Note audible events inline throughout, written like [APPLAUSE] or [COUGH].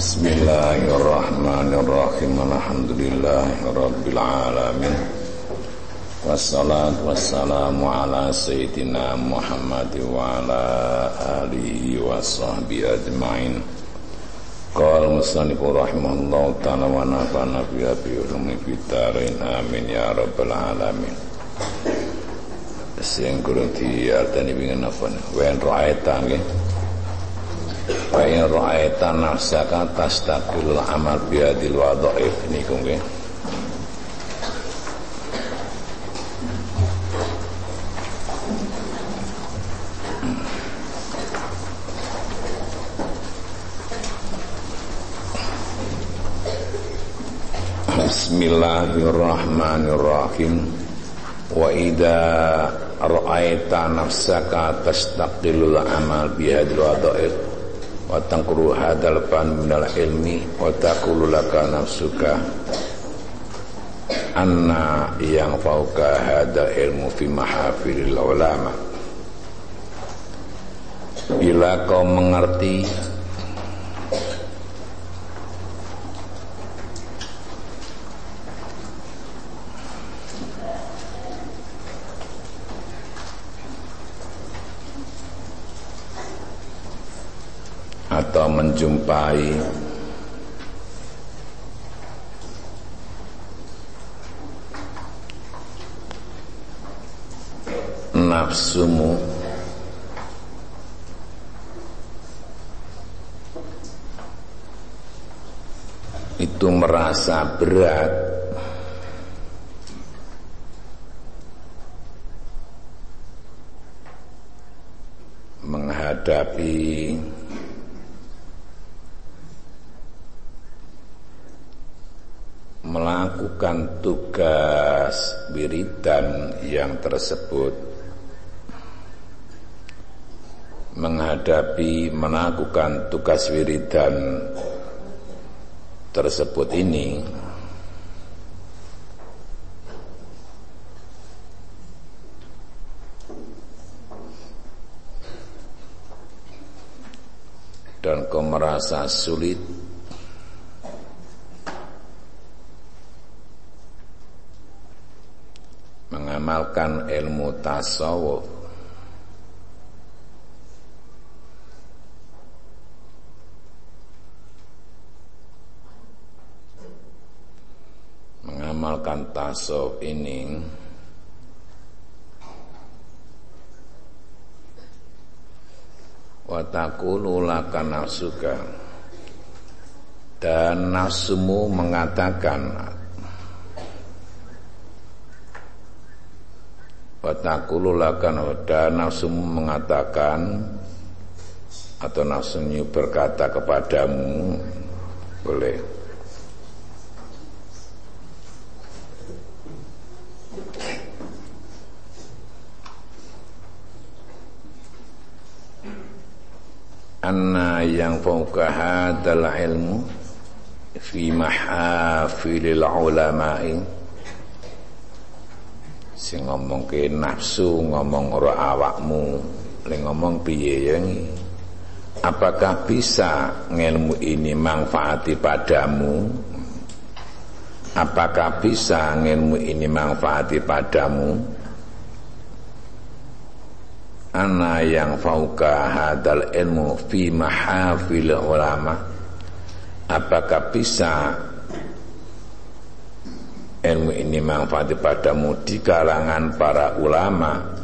Bismillahirrahmanirrahim. Alhamdulillahirabbil alamin Wassalatu wassalamu ala sayyidina Muhammad wa ala alihi wa sahbihi ajma'in. Qala musannifu rahimahullah ta'ala wa nafa'na biha bi ulumi fitarain amin ya rabbal alamin. Sing kurang diartani pingin apa Wen ra'aitan nggih Wa in ra'aita nafsaka tastaqilul amal biadil wadhaif niku nggih. Bismillahirrahmanirrahim. Wa idza ra'aita nafsaka tastaqilul amal bihadil wadhaif wa tangkuru hadal fan minal ilmi wa taqulu laka nafsuka. Anna yang fauka hadal ilmu fi mahafilil ulama. Bila kau mengerti atau menjumpai. Nafsumu. Itu merasa berat. Menghadapi melakukan tugas wiridan yang tersebut. Menghadapi melakukan tugas wiridan tersebut ini dan kau merasa sulit mengamalkan ilmu tasawuf. Mengamalkan tasawuf ini watakulu laka nafsuka. Dan nafsumu mengatakan Watakulu lakan dan nafsu mengatakan atau nafsunya berkata kepadamu boleh. Anna yang fauka adalah ilmu fi mahafilil ulama'i sing ngomong ke nafsu ngomong ora awakmu. Le ngomong piye ya apakah bisa ngelmu ini manfaati padamu? Apakah bisa ngelmu ini manfaati padamu? Ana yang fauka hadal ilmu fi mahafil ulama. Apakah bisa ilmu ini manfaat padamu di kalangan para ulama.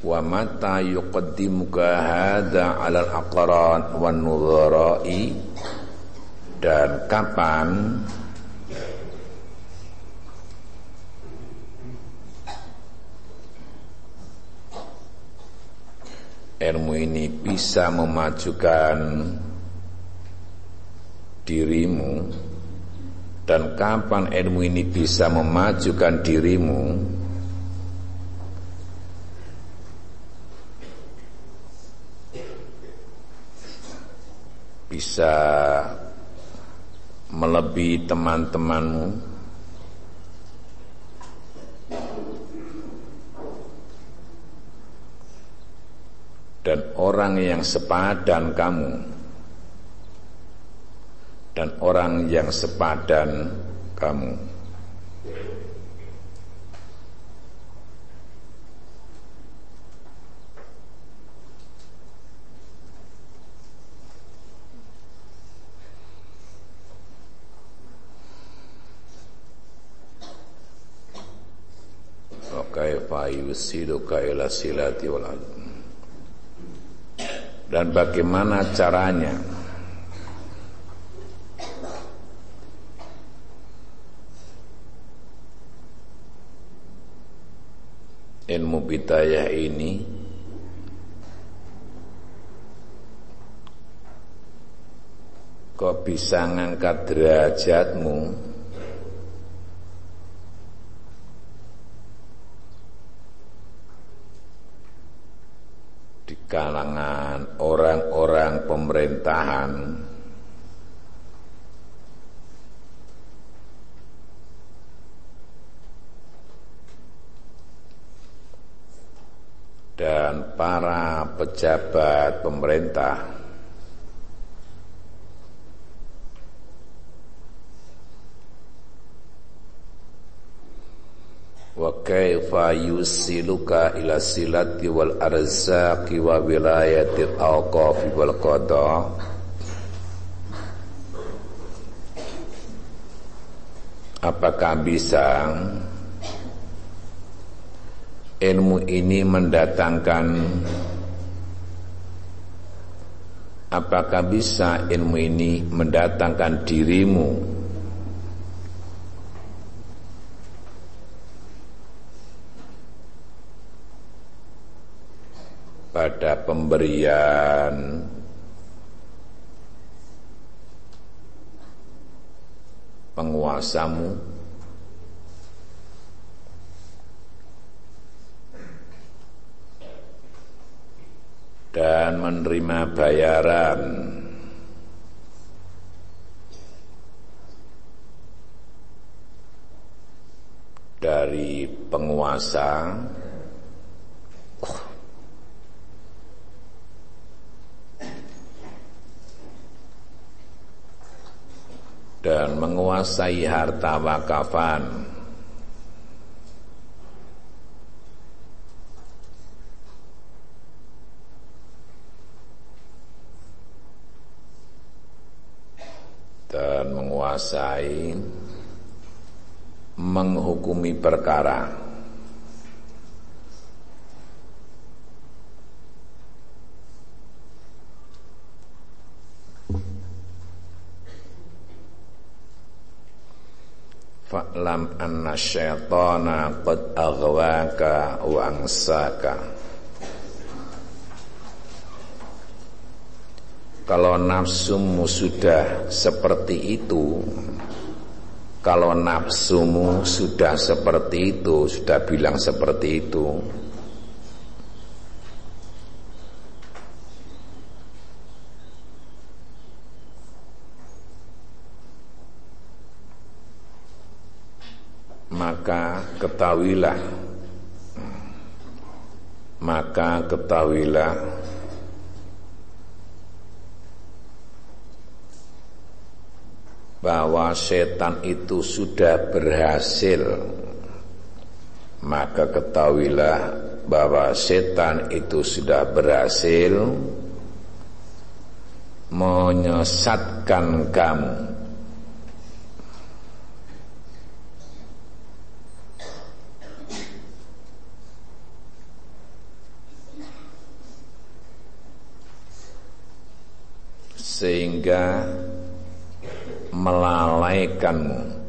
Wa mata yuqaddimuka hadha 'ala al-aqran wan nudhara'i. Dan kapan ilmu ini bisa memajukan dirimu. Dan kapan ilmu ini bisa memajukan dirimu? Bisa melebihi teman-temanmu dan orang yang sepadan kamu dan orang yang sepadan kamu. Kaifa yusiluka ila silati wal dan bagaimana caranya? Ilmu bidayah ini kok bisa ngangkat derajatmu kalangan orang-orang pemerintahan. Dan para pejabat pemerintah wa kaifa yusiluka ila silati wal arzaqi wa wilayati al-awqafi wal qada? Apakah bisa ilmu ini mendatangkan? Apakah bisa ilmu ini mendatangkan dirimu pada pemberian. Penguasamu. Dan menerima bayaran. Dari penguasa dan menguasai harta wakafan. Dan menguasai menghukumi perkara Fa'lam anna syaitana qad aghwaka wa ansaka Kalau nafsumu sudah seperti itu Kalau nafsumu sudah seperti itu Sudah bilang seperti itu maka ketahuilah. Maka ketahuilah. Bahwa setan itu sudah berhasil. Maka ketahuilah bahwa setan itu sudah berhasil menyesatkan kamu sehingga melalaikanmu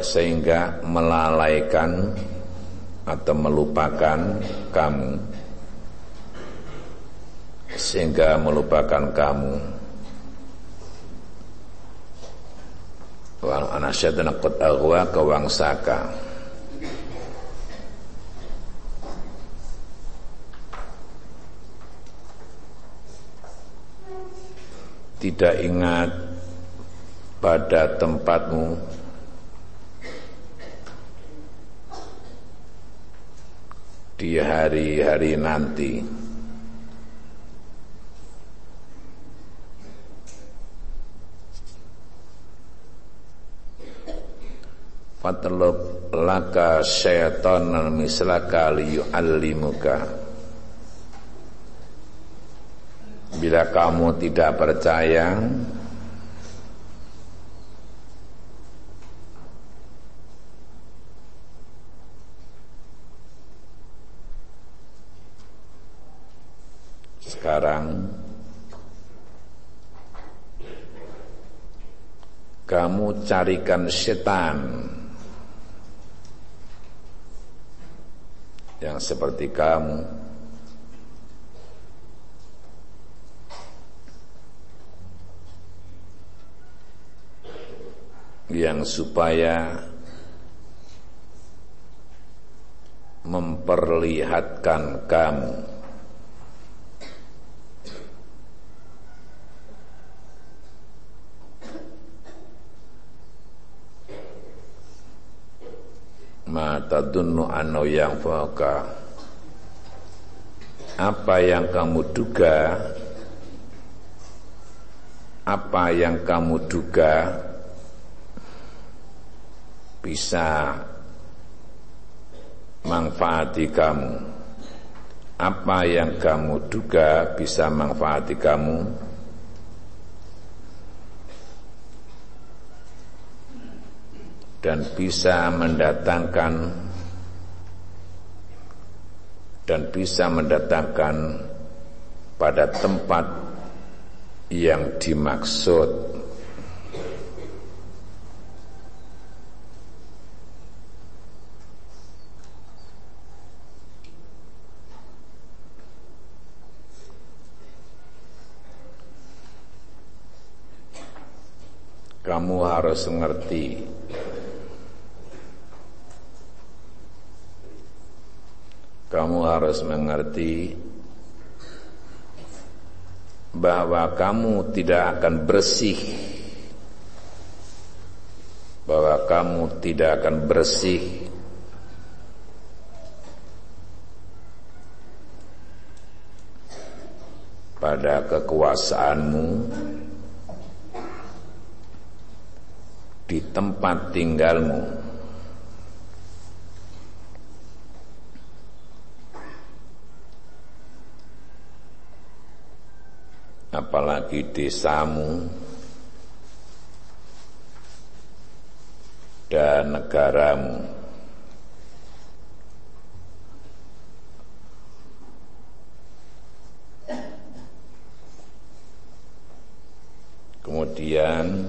sehingga melalaikan atau melupakan kamu. Sehingga melupakan kamu. Wal anasyadana qad aghwa kawangsaka tidak ingat pada tempatmu di hari-hari nanti. Fatlub laka syaitan mislaka liyu'allimuka bila kamu tidak percaya sekarang kamu carikan setan yang seperti kamu yang supaya memperlihatkan kamu. Mata tadunnu anau yang fauka. Apa yang kamu duga? Apa yang kamu duga bisa manfaati kamu. Apa yang kamu duga bisa manfaati kamu? Dan bisa mendatangkan dan bisa mendatangkan pada tempat yang dimaksud kamu harus mengerti kamu harus mengerti bahwa kamu tidak akan bersih. Bahwa kamu tidak akan bersih. Pada kekuasaanmu tempat tinggalmu. Apalagi desamu dan negaramu kemudian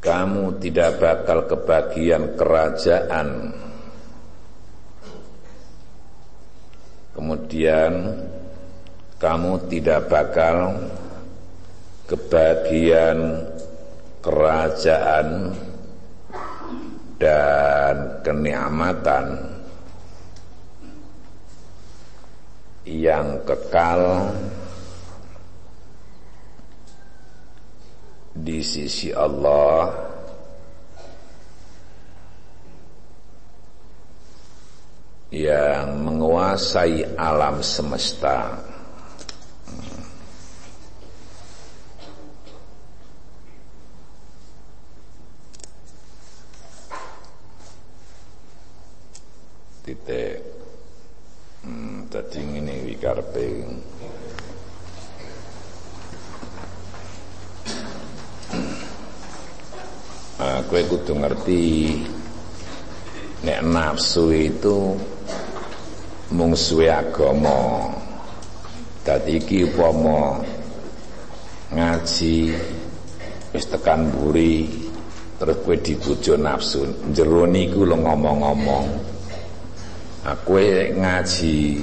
kamu tidak bakal kebagian kerajaan. Kemudian kamu tidak bakal kebagian kerajaan dan kenikmatan yang kekal di sisi Allah yang menguasai alam semesta. titik hmm, dadi ngene iki karepe ah kowe kudu ngerti nek nafsu itu mungsuhe agama. Dadi iki upama ngaji wis tekan buri terus kowe dibujo nafsu. Jero niku lho ngomong-ngomong. Aku ngaji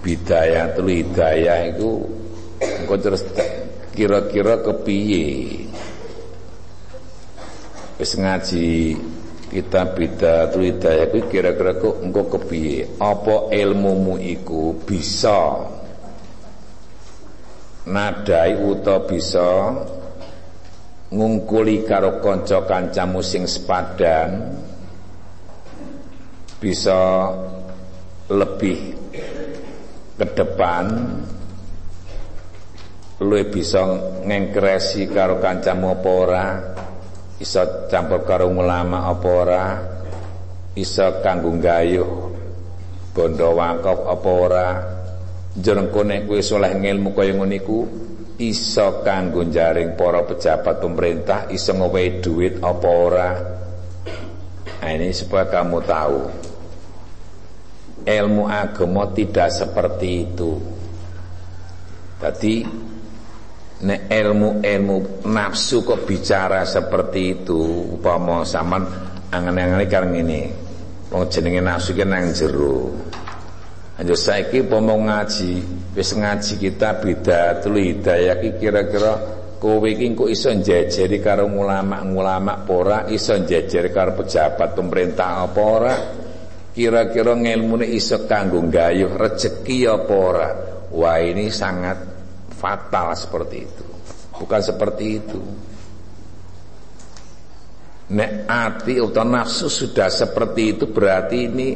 bidayatul hidayah itu engko terus kira-kira kepiye? Wis ngaji kita bidayatul hidayah itu kira-kira kok engko kepiye? Apa ilmumu iku bisa nadai uta bisa ngungkuli karo kanca kancamu sing sepadan? Bisa lebih ke depan? Lu bisa ngengkresi karo kancamu apa ora iso campur karo ulama apa ora? Iso kanggo gayuh bondo wakaf apa ora? Jenengko nek kowe saleh ngilmu kaya ngono iku iso kanggo jaring para pejabat pemerintah iso ngowehi duit apa ora? Nah, ini supaya kamu tahu. Ilmu agama tidak seperti itu. Tadi nek ilmu-ilmu nafsu kok bicara seperti itu upama sampean angen-angen karo ngene. Wong jenenge nafsu ki nang jero. Anjo saiki upama ngaji wis ngaji kita beda telu hidayah ki kira-kira kowe iki kok iso njejeri karo ulama-ulama ora? Iso njejeri karo pejabat pemerintah apa ora? Kira-kira ngilmune iso kanggo gayuh rezeki apa ora? Wah ini sangat fatal seperti itu. Bukan seperti itu. Nek ati atau nafsu sudah seperti itu berarti ini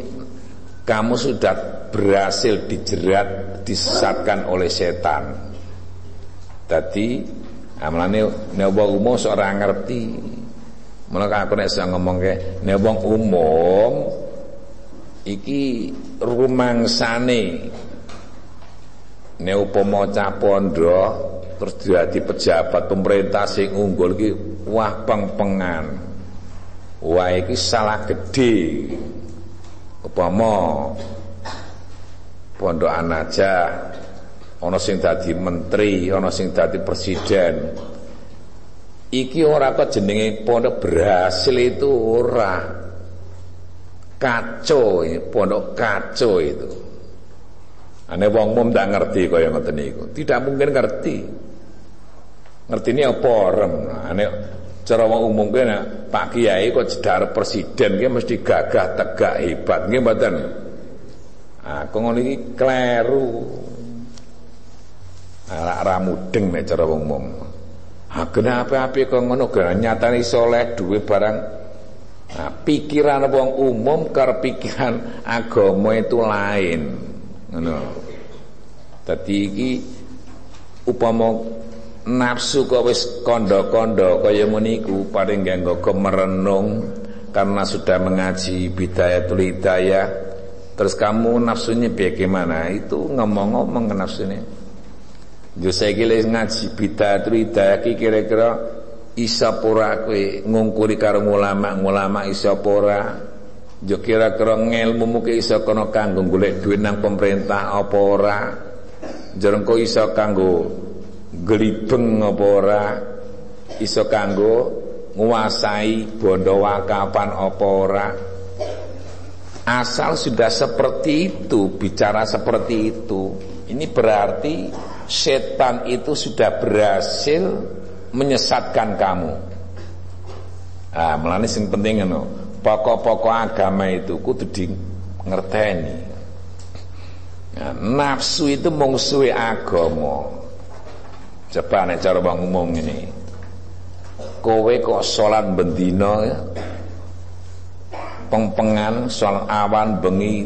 kamu sudah berhasil dijerat disesatkan oleh setan. Tadi amalane nek wong umum seorang ngerti. Mulai aku nek ngomong ke nek umum iki rumangsane nek upama capondo terus dadi pejabat pemerintah sing unggul iki wah pengpengan. Wah iki salah gede upama pondokan aja ana sing dadi menteri ana sing dadi presiden. Iki ora kok jenenge pondok berhasil itu ora. Kacau pondok kacau itu Ane wong mum tak ngerti kaya ngoten niku. Tidak mungkin ngerti. Ngerti ini apa rem. Ane cara wong umum kene Pak Kiai kok jedar presiden ki mesti gagah tegak hebat nggih mboten. Ah ngono iki kleru. Ala ramudeng nek cara wong umum. Ah kenapa api kok ngono nyatane soleh duwe barang Nah, pikiran wong umum karo pikiran agama itu lain ngono. Dadi iki upama nafsu kok wis kandha-kandha kaya meniku paling ganggo kemerenung karena sudah mengaji bidayatul hidayah. Terus kamu nafsunya bagaimana? Itu ngomong-ngomong nafsunya. Yo saiki ngaji bidayatul hidayah ki kira-kira isa pura ngungkuri karo ulama-ulama isa pura Yo kira-kira ngelmu ke iso kanggo golek duit nang pemerintah apa ora? Jerengko iso kanggo glibeng apa ora? Iso kanggo nguasai bondo wakapan apa ora? Asal sudah seperti itu, bicara seperti itu, ini berarti setan itu sudah berhasil menyesatkan kamu. Ah, melani sing penting ngono pokok-pokok agama itu kudu di ngerteni nah, nafsu itu mungsuhi agama. Coba nih cara bang umum ini kowe kok sholat bendino ya? Pengpengan sholat awan bengi.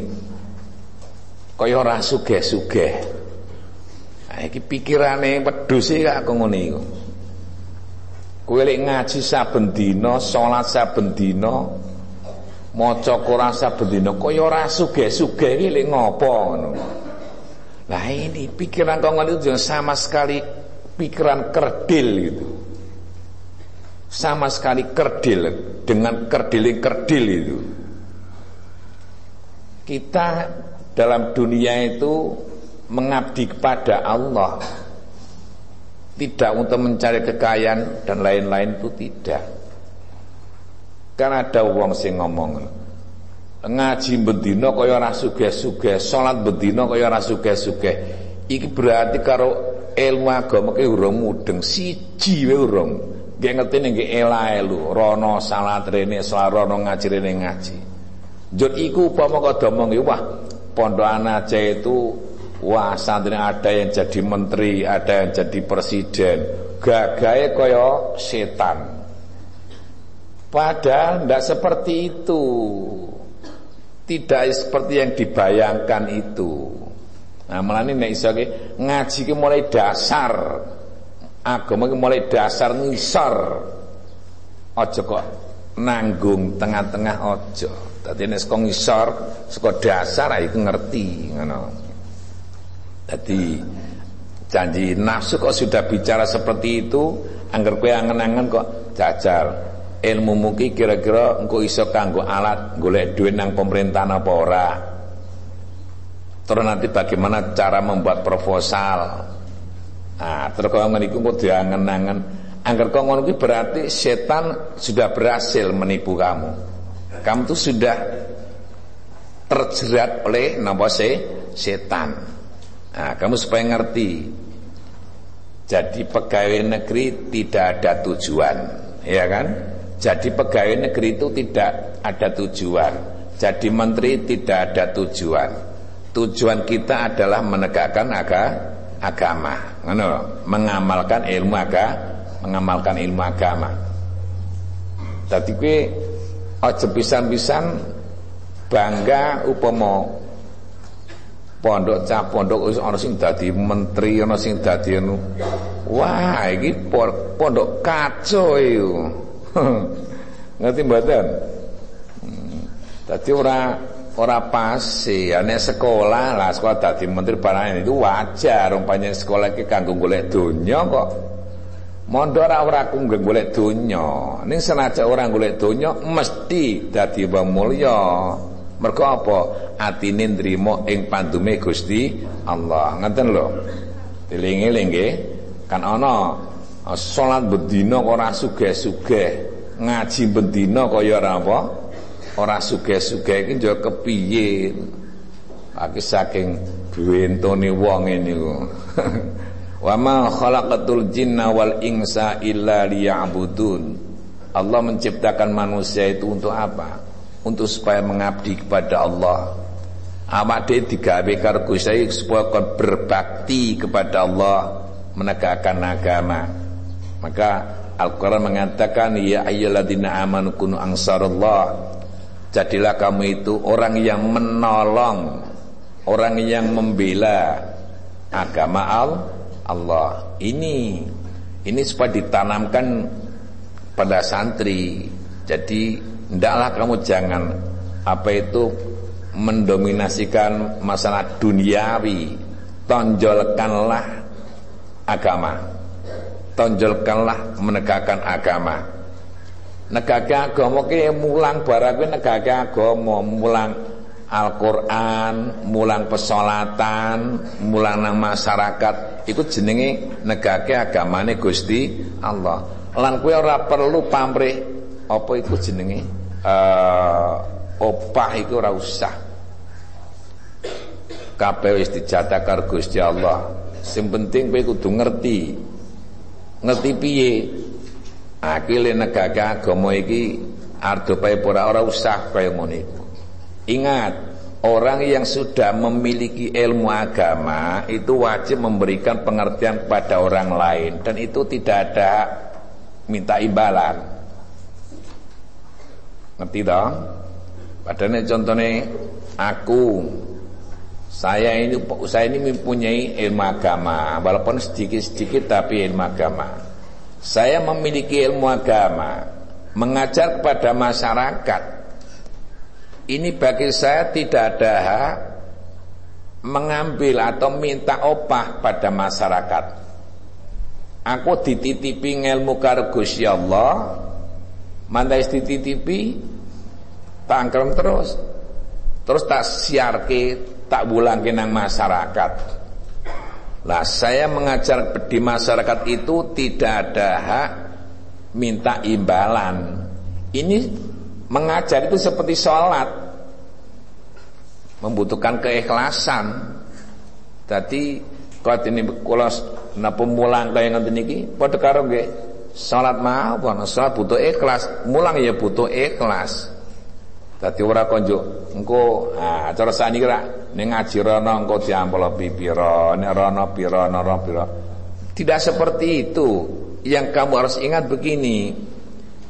Kaya ora sugih-sugih? Nah, iki pikirane wedhus iki kok ngono iku. Kowe lek ngaji saben dina salat saben dina maca Quran saben dina kaya ora sugih-sugih iki lek ngopo ngono. Lah ini pikiran kau itu sama sekali pikiran kerdil gitu. Sama sekali kerdil dengan kerdil-kerdil itu. Kita dalam dunia itu mengabdi kepada Allah. Tidak untuk mencari kekayaan dan lain-lain itu tidak. Kan ada wong sing ngomong ngaji bendina kaya ora sugih-sugih, salat bendina kaya ora sugih-sugih. Iki berarti karo ilmu agama ki urung mudeng siji wae urung. Nggih ngerti ning elae lu, rono salat rene, rono ngaji rene ngaji. Jut iku upama kok domong wah pondokan Aceh itu wah santri ada yang jadi menteri, ada yang jadi presiden. Gagahe kaya setan. Padahal tidak seperti itu. Tidak seperti yang dibayangkan itu. Nah malah ini iso ngaji ke mulai dasar. Agama ke mulai dasar ngisar aja kok nanggung tengah-tengah aja. Dadi nek saka ngisor saka dasar iku ngerti ngono. Dadi janji nafsu kok sudah bicara seperti itu angger kowe angen-angen kok jajal ilmu muki kira-kira engko iso kanggo alat golek duit nang pemerintahan apa ora? Terus nanti bagaimana cara membuat proposal? Nah terus kalau ngeniku kok diangen-angen. Angger kok ngono berarti setan sudah berhasil menipu kamu. Kamu tuh sudah terjerat oleh napa se setan. Nah kamu supaya ngerti jadi pegawai negeri tidak ada tujuan ya kan jadi pegawai negeri itu tidak ada tujuan jadi menteri tidak ada tujuan tujuan kita adalah menegakkan aga, agama mengamalkan ilmu agama mengamalkan ilmu agama. Dadi kowe aja pisan-pisan bangga upama pondok cah pondok ana sing dadi menteri ana sing dadi anu. Wah, iki pondok kaco iku. [LAUGHS] Ngerti mboten? Hmm. Dadi ora ora pas sih ane sekolah lah sekolah dadi menteri barang itu wajar umpamanya sekolah iki kanggo golek donya kok Mondok ora ora ku golek donya. Ning senajan orang golek donya mesti dadi wong mulya. Mergo apa? Atine nrimo ing pandume Gusti Allah. Ngoten lho. Dilingi-lingi. Kan ana salat bendina ora sugih-sugih. Ngaji bendina kaya ora apa? Ora sugih-sugih iki yo kepiye? Aki saking bentone wong niku. [LAUGHS] Wa ma khalaqatul jinna wal insa illa liya'budun. Allah menciptakan manusia itu untuk apa? Untuk supaya mengabdi kepada Allah. Awak dia digawe karo supaya kon berbakti kepada Allah, menegakkan agama. Maka Al-Qur'an mengatakan ya ayyuhalladzina amanu kunu ansarullah. Jadilah kamu itu orang yang menolong, orang yang membela agama Allah Allah. Ini ini supaya ditanamkan pada santri. Jadi hendaklah kamu jangan apa itu mendominasikan masalah duniawi. Tonjolkanlah agama. Tonjolkanlah menegakkan agama. Negakake agama ki mulang barang kuwi negakake agama, mulang Al-Quran, mulang pesolatan, mulang nang masyarakat, itu jenenge negake agamane Gusti Allah. Lan ora perlu pamrih apa iku jenenge uh, opah iku ora usah. Kabeh wis Gusti Allah. Sing penting kowe ngerti. Ngerti piye? Akile negake agama iki arep ora ora usah kaya ngono. Ingat, orang yang sudah memiliki ilmu agama itu wajib memberikan pengertian kepada orang lain dan itu tidak ada minta imbalan. Ngerti dong? Padahal contohnya aku saya ini saya ini mempunyai ilmu agama walaupun sedikit-sedikit tapi ilmu agama. Saya memiliki ilmu agama, mengajar kepada masyarakat ini bagi saya tidak ada hak mengambil atau minta opah pada masyarakat. Aku dititipi ilmu karo Gusti Allah, mandai dititipi tangkrem terus. Terus tak siarke, tak bulangke nang masyarakat. Lah saya mengajar di masyarakat itu tidak ada hak minta imbalan. Ini Mengajar itu seperti sholat Membutuhkan keikhlasan Jadi Kalau ini kalau napa mulang kaya ngenten iki padha karo nggih salat mawon salat butuh ikhlas mulang ya butuh ikhlas dadi ora konjuk engko ah cara sani kira ning ngaji rono engko diampel pipira nek rono pira rono pira tidak seperti itu. Yang kamu harus ingat begini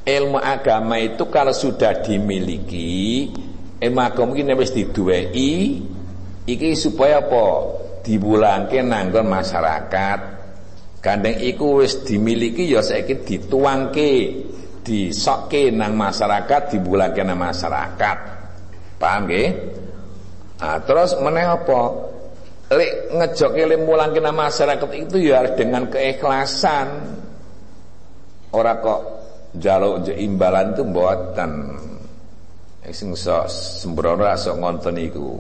ilmu agama itu kalau sudah dimiliki ilmu agama ini wis diduweki iki supaya apa? Dibulangke nanggon masyarakat. Gandeng iku wis dimiliki ya saiki dituangke disokke nang masyarakat dibulake nang masyarakat. Paham nggih? Nah, terus meneh apa? Lek ngejoke le mulangke nang masyarakat itu ya dengan keikhlasan. Ora kok jaluk imbalan itu mboten. Sing sok sembrono sok ngonten iku.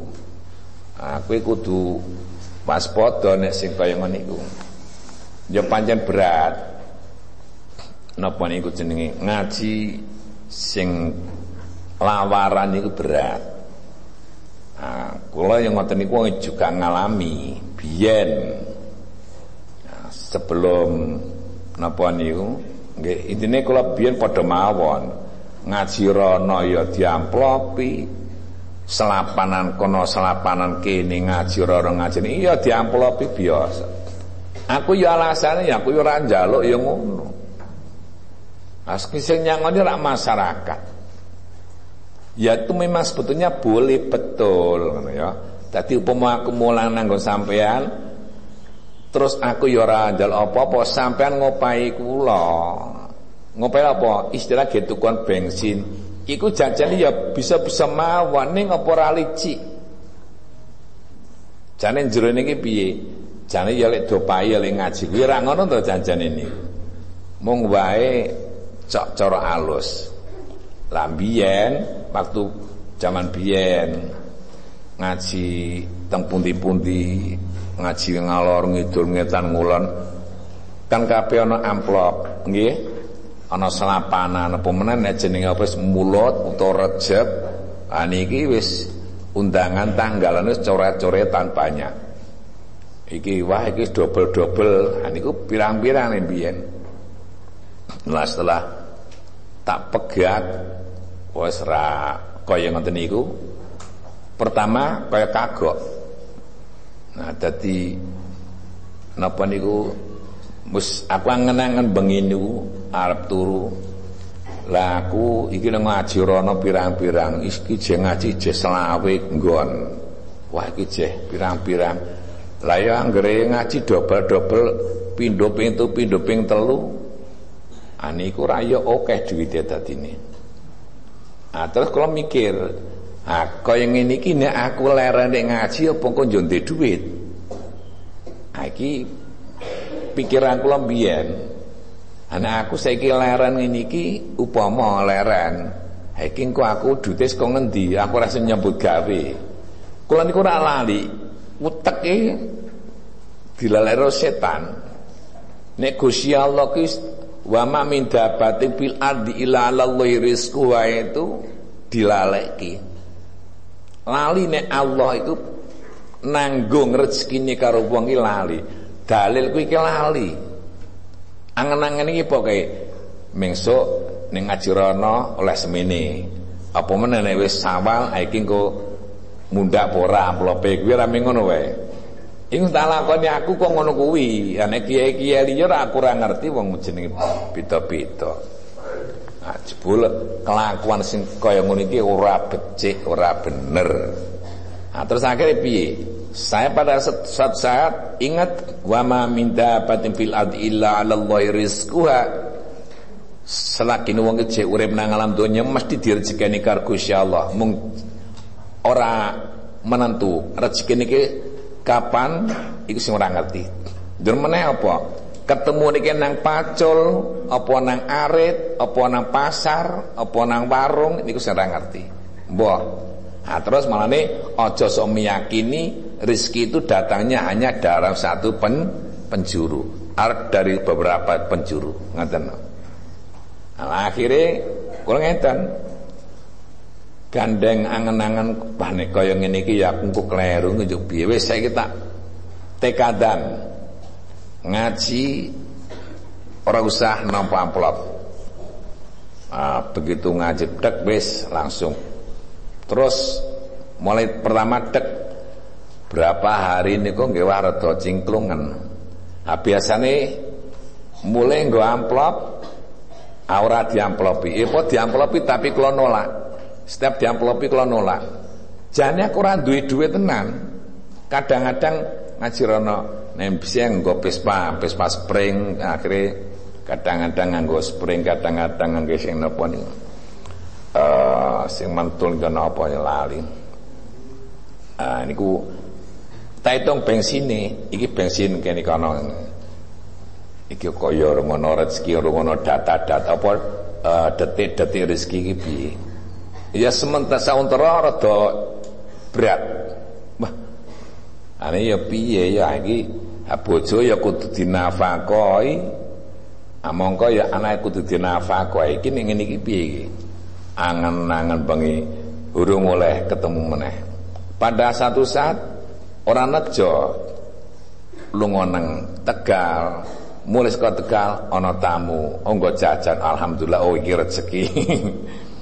Nah, kowe kudu pas nek sing kaya ngono iku. Ya pancen berat napa niku jenenge ngaji sing lawaran niku berat. Nah, kula yang ngoten niku juga ngalami biyen. Nah, sebelum napa niku nggih intine kula biyen padha mawon ngaji rono ya diamplopi selapanan kono selapanan kene ngaji rono ngaji iya diamplopi biasa. Aku ya alasane ya aku ya ora njaluk ya ngono. Sing nyangoni rak masyarakat. Ya itu memang sebetulnya boleh betul ya. Tadi upama aku mulang nanggo sampean terus aku ya ora apa-apa sampean ngopai kula. Ngopai apa? Istilah gitu kon bensin. Iku jajan ya bisa-bisa mawon ning apa ora licik. Jane jero niki piye? Jane ya lek do payu lek ngaji kuwi ora ngono to janjane niku. Mung wae cok coro alus. Lambien waktu zaman bien ngaji teng pundi-pundi ngaji ngalor ngidul ngetan ngulon kan kabeh ana amplop nggih? Ana selapanan apa menen jenenge apa mulut utawa rejeb ah niki wis undangan tanggalan wis coret-coretan banyak iki wah iki double-double ah niku pirang-pirang biyen. Nah setelah tak pegat wis ra kaya ngoten niku. Pertama kaya kagok. Nah dadi napa niku mus aku angen-angen bengi niku arep turu. Lah aku iki nang ngaji rono pirang-pirang iki je ngaji je selawe nggon. Wah iki je pirang-pirang. Lah ya anggere ngaji dobel-dobel pindho ping pindho ping telu aniku ah, raya akeh duwite dadine. Ah terus kalau mikir ah kaya ngene iki nek aku lerene ngaji apa kok yo ndek dhuwit ah iki pikiran kula mbiyen. Ana aku saiki leren ngene iki upama leren. Ha iki kok aku duwite kok ngendi? Aku rasa nyebut gawe. Kula niku ora lali. Uteke dilalero setan. Nek ki Wa ma min dabatin fil ardi illa Allahi rizquha itu dilaleki. Lali nek Allah itu nanggung rezekine karo wong iki lali. Dalil kuwi iki lali. Angen-angen iki pokoke mengsuk ning ngaji rono oleh semene. Apa meneh wis sawal iki engko mundak ora amplope kuwi ora ngono wae. Iku tak lakoni aku kok ngono kuwi. Ane kiai-kiai liya ora aku ora ngerti wong jenenge beda-beda. Nah, jebul kelakuan sing kaya ngono iki ora becik, ora bener. Nah, terus akhirnya piye? Saya pada saat saat ingat wa ma min dabatin fil illa 'ala Allahi rizquha. Selagi wong iki urip nang alam donya mesti direzekani karo Gusti Allah. Mung ora menentu rezeki niki Kapan iku sing ora ngerti. Dur meneh apa? Ketemu niki nang pacul, apa nang arit, apa nang pasar, apa nang warung niku sing ora ngerti. Mbah. Nah, terus malah nih ojo sok meyakini rizki itu datangnya hanya dalam satu pen, penjuru, arep dari beberapa penjuru, ngaten. Nah, akhirnya kurang ngeten gandeng angen-angen panik kaya ngene iki ya aku kleru njuk piye? Wis saiki tak tekadan. Ngaji ora usah nampa amplop. Ah, begitu ngaji tek wis langsung. Terus mulai pertama tek berapa hari ini kok nggih rada cingklungen ah biasane mulai nggo amplop ora diamplopi. Eh di diamplopi tapi kula nolak setiap diamplopi kalau nolak. Jane aku ora duwe duwe tenan. Kadang-kadang ngaji rono nek bisa nggo Vespa, Vespa spring akhirnya kadang-kadang nganggo spring kadang-kadang nganggo sing napa niku uh, sing mantul kan apa ya lali ah niku tak hitung bensin iki bensin kene kono iki kaya ngono rezeki ngono data-data apa uh, detik-detik rezeki iki piye ya sementara sauntara rada berat. Wah ane ya piye ya iki? Bojo ya kudu dinafakoi. Amongko ya anak kudu dinafakoi. Iki ning ngene iki piye iki? Angen-angen bengi urung oleh ketemu meneh. Pada satu saat orang nejo lunga nang Tegal. Mulai saka Tegal ana tamu. Onggo jajan alhamdulillah oh iki rezeki [LAUGHS]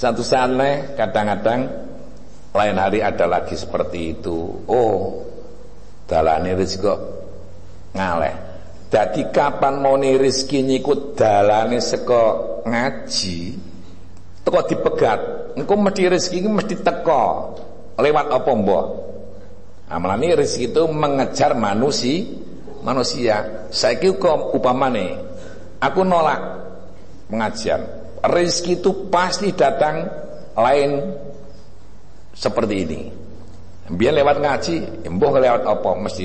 satu saat kadang-kadang lain hari ada lagi seperti itu. Oh dalane rezeki ngaleh. Jadi kapan mau nih rizki nyikut dalane seko ngaji teko dipegat. Engko mesti rezeki mesti teko. Lewat apa mbok? Amalane rezeki itu mengejar manusia manusia. Saiki kok upamane aku nolak pengajian rezeki itu pasti datang lain seperti ini biar lewat ngaji mbok lewat apa mesti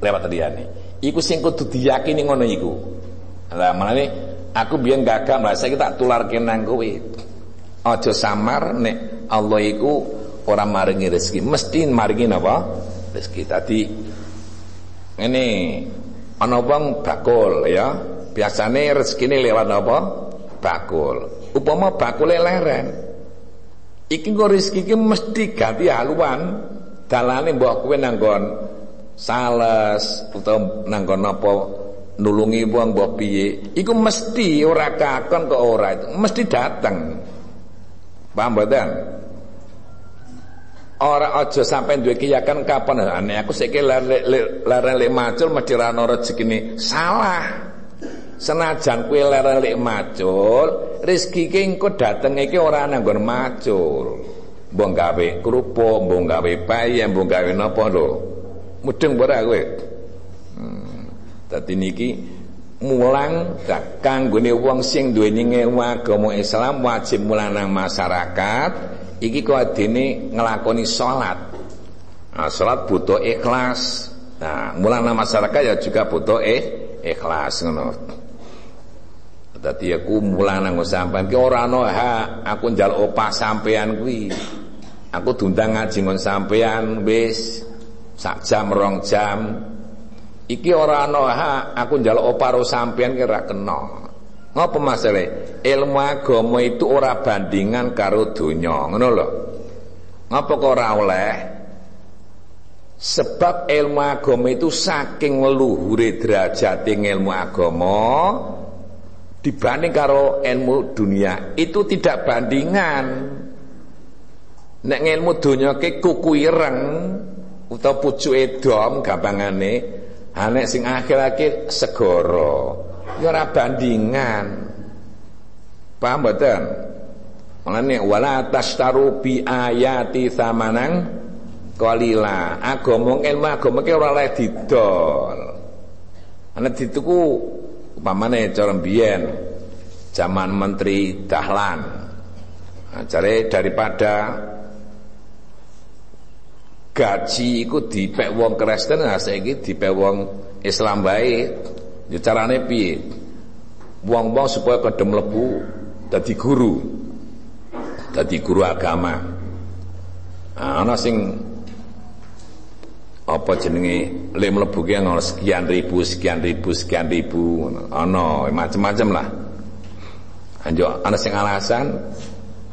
lewat nih Iku sing kudu diyakini ngono iku. Lah menane aku biyen gagal lah saiki tak tularke nang kowe. Aja samar nek Allah iku ora maringi rezeki, mesti maringi napa? Rezeki. Tadi ini ana wong bakul ya. Biasane rezekine lewat apa? Bakul. Upama bakule leren. Iki kok rezeki iki mesti ganti haluan. Dalane mbok kowe nanggon sales utawa nang napa nulungi wong mbok piye. Iku mesti ora kakon kok ora itu. Mesti datang paham mboten? Ora aja sampai duwe keyakinan kapan. Ane aku saiki leren lek macul mesti ra rezekine. Salah senajan kowe leren lek macul rezeki ki engko dateng iki ora nang macul. Mbok gawe kerupuk mbok gawe bayam mbok gawe napa lho. Mudeng ora kowe? Hmm. dadi niki mulang kanggone wong sing duweni agama Islam wajib mulang nang masyarakat iki kok adene nglakoni salat. Nah, salat butuh ikhlas. Nah mulang nang masyarakat ya juga butuh eh ikhlas ngono Dadi aku mulang nang sampean ki ora ana hak aku njaluk opah sampean kuwi. Aku diundang ngaji ngon sampean wis sak jam rong jam. Iki ora ana hak aku njaluk oparo sampean ki ora kena. Ngapa masalah ilmu agama itu ora bandingan karo donya ngono lho. Ngapa kok ora oleh? Sebab ilmu agama itu saking luhure derajat ilmu agama dibanding karo ilmu dunia itu tidak bandingan nek ilmu dunia ke kuku ireng utawa pucuke dom gampangane anek sing akhir-akhir segoro ya ora bandingan paham mboten Mulane wala tastaru bi ayati samanan qalila. Agama ilmu agama ki ora oleh didol. Dituku upamane cara mbiyen zaman menteri Dahlan. Nah, daripada gaji iku dipek wong Kristen nah saiki dipek wong Islam bae ya carane piye? Wong-wong supaya kedem mlebu dadi guru dadi guru agama. Nah, ana sing apa jenenge le mlebu ki ana sekian ribu sekian ribu sekian ribu ana macam-macam lah anjo ana sing alasan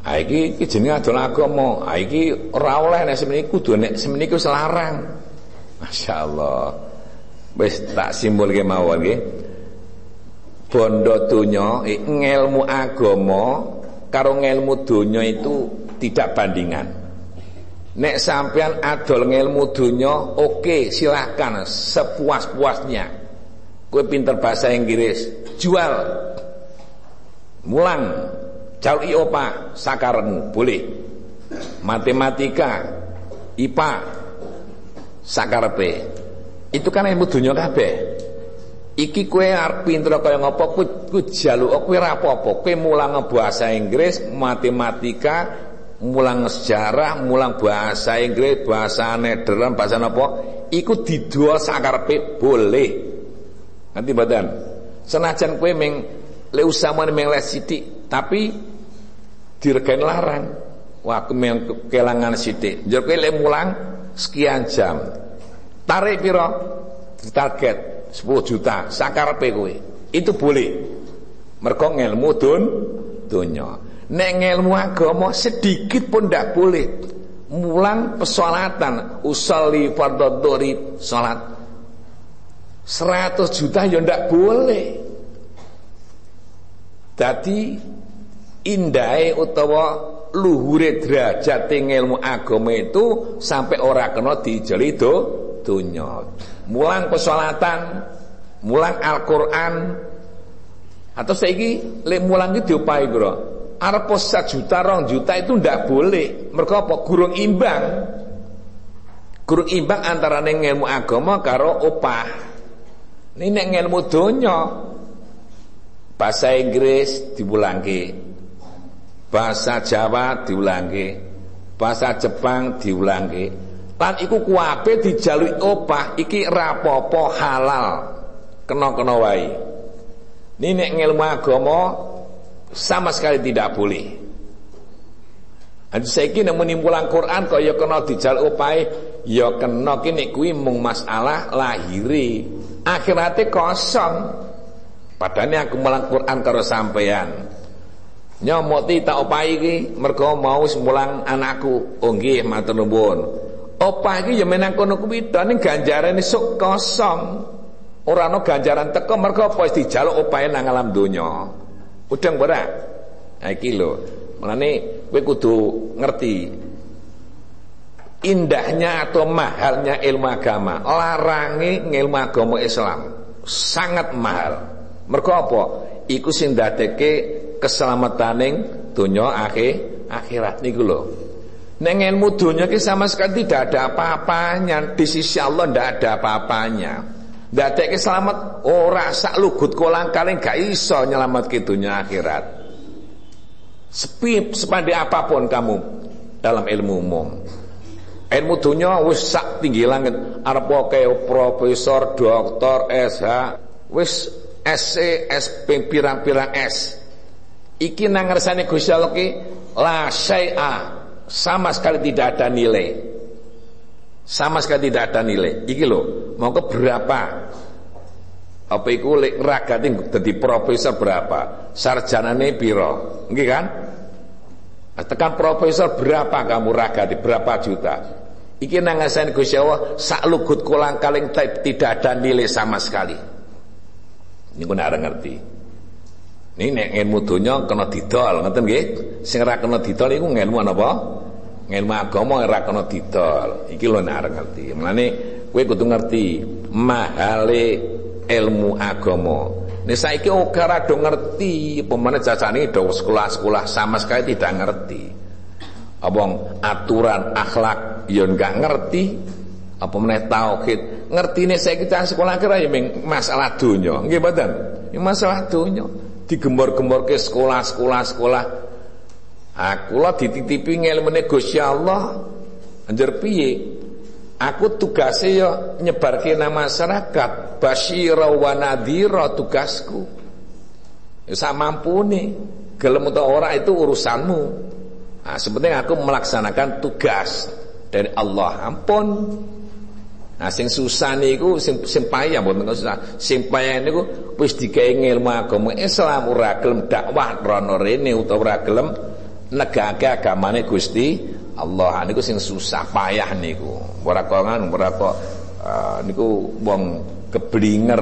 Ha iki iki jenenge adol agama. Ha iki ora oleh nek semene kudu nek semene iku selarang. Masyaallah. Wis tak simpulke mawon nggih. Bondo donya ngelmu agama karo ngelmu donya itu tidak bandingan. Nek sampean adol ngelmu donya, oke okay, silahkan sepuas-puasnya. Kue pinter bahasa Inggris, jual. Mulang Jalui opa sakarmu boleh. Matematika, IPA, sakarpe. Itu kan ilmu dunia kabeh. Iki kue arep pinter kaya ngapa ku ku jaluk kowe ora mulang bahasa Inggris, matematika, mulang sejarah, mulang bahasa Inggris, bahasa Nederland, bahasa apa? Iku didua sakarepe boleh. Nanti badan. Senajan kue meng le usaha meng les sithik, tapi diregen larang. Wah, aku meng kelangan sithik. Njur kowe le mulang sekian jam. Tarik piro? Target 10 juta sakarepe kowe. Itu boleh. Mergo ngelmu dun donya. Nek ngelmu agama sedikit pun ndak boleh. Mulang pesolatan, usolli fardhu salat 100 juta ya ndak boleh. Dadi indahnya utawa luhure derajat ilmu agama itu sampai ora kena dijeli do donya mulang pesolatan, mulang Al-Qur'an. Atau saiki lek mulang iki diopahi, Bro. Arep juta rong juta itu ndak boleh. Mergo apa? Gurung imbang. Gurung imbang antara ilmu agama karo opah. Ini nek ilmu donya bahasa Inggris diulangke. Bahasa Jawa diulangke. Bahasa Jepang diulangke. Lan iku kuwabe dijalui opah iki rapopo halal. Kena-kena wae. Ini nek ngilmu agama sama sekali tidak boleh. Adi saiki nek menimbulan Quran kok ya kena dijaluk opahe, ya kena ki nek kuwi mung masalah lahiri. Akhirate kosong. Padane aku mulang Quran karo sampean. Nyomoti tak opahi iki mergo mau semulang anakku. Oh nggih matur nuwun. Opah iki ya menang kono kuwi ning ganjarane sok kosong. Ora ana ganjaran teko mergo apa dijaluk opahe nang alam donya. Udang ora? Ha iki lho. Mulane kowe kudu ngerti indahnya atau mahalnya ilmu agama. Larangi ilmu agama Islam sangat mahal. Mergo apa? Iku sing ndadekake keselamataning donya akhir akhirat niku lho. Neng ilmu dunia sama sekali tidak ada apa-apanya Di sisi Allah tidak ada apa-apanya Ada selamat. Orang sak lugut kolang kalian gak iso nyelamat ke dunia akhirat. Sepi sepandai apa pun kamu Dalam ilmu umum Ilmu dunia wis sak tinggi langit. Arep profesor, doktor, SH Wis SC, SP, pirang-pirang S. Iki nang ngersane Gusti Allah ki la sama sekali tidak ada nilai. Sama sekali tidak ada nilai. Iki loh, mau ke berapa? Apa iku lek ragate dadi profesor berapa? Sarjanane piro? Nggih kan? Tekan profesor berapa kamu ragati berapa juta? Iki nang ngasen Gusti Allah sak lugut kolang kaling tidak ada nilai sama sekali. Ini kena ngerti. Ini nek ilmu donya kena didol, ngoten nggih? Sing ora kena didol iku ilmu apa? Ilmu agama ora kena didol. Iki lho nek arep ngerti. Mulane kowe kudu ngerti mahale ilmu agama. Nek saiki ora do ngerti, pemane jajane do sekolah-sekolah sama sekali tidak ngerti. Abang aturan akhlak ya enggak ngerti. Apa meneh tauhid. Ngertine saiki sekolah kira ya masalah donya. Nggih mboten? Masalah donya digembor-gembor ke sekolah-sekolah sekolah. Aku lah dititipi ngelmene Gusti Allah. Anjir piye? Aku tugasnya ya nyebarke nama masyarakat, basyira wa nadhira tugasku. Ya sak mampune. Gelem utawa ora itu urusanmu. Nah, sebenarnya aku melaksanakan tugas dari Allah. Ampun. Nah sing susah niku sing sing payah mboten susah. Sing payah niku wis dikae ilmu agama Islam ora gelem dakwah rono rene utawa ora gelem negake agamane Gusti Allah niku sing susah payah niku. Ora kok ora kok uh, niku wong keblinger.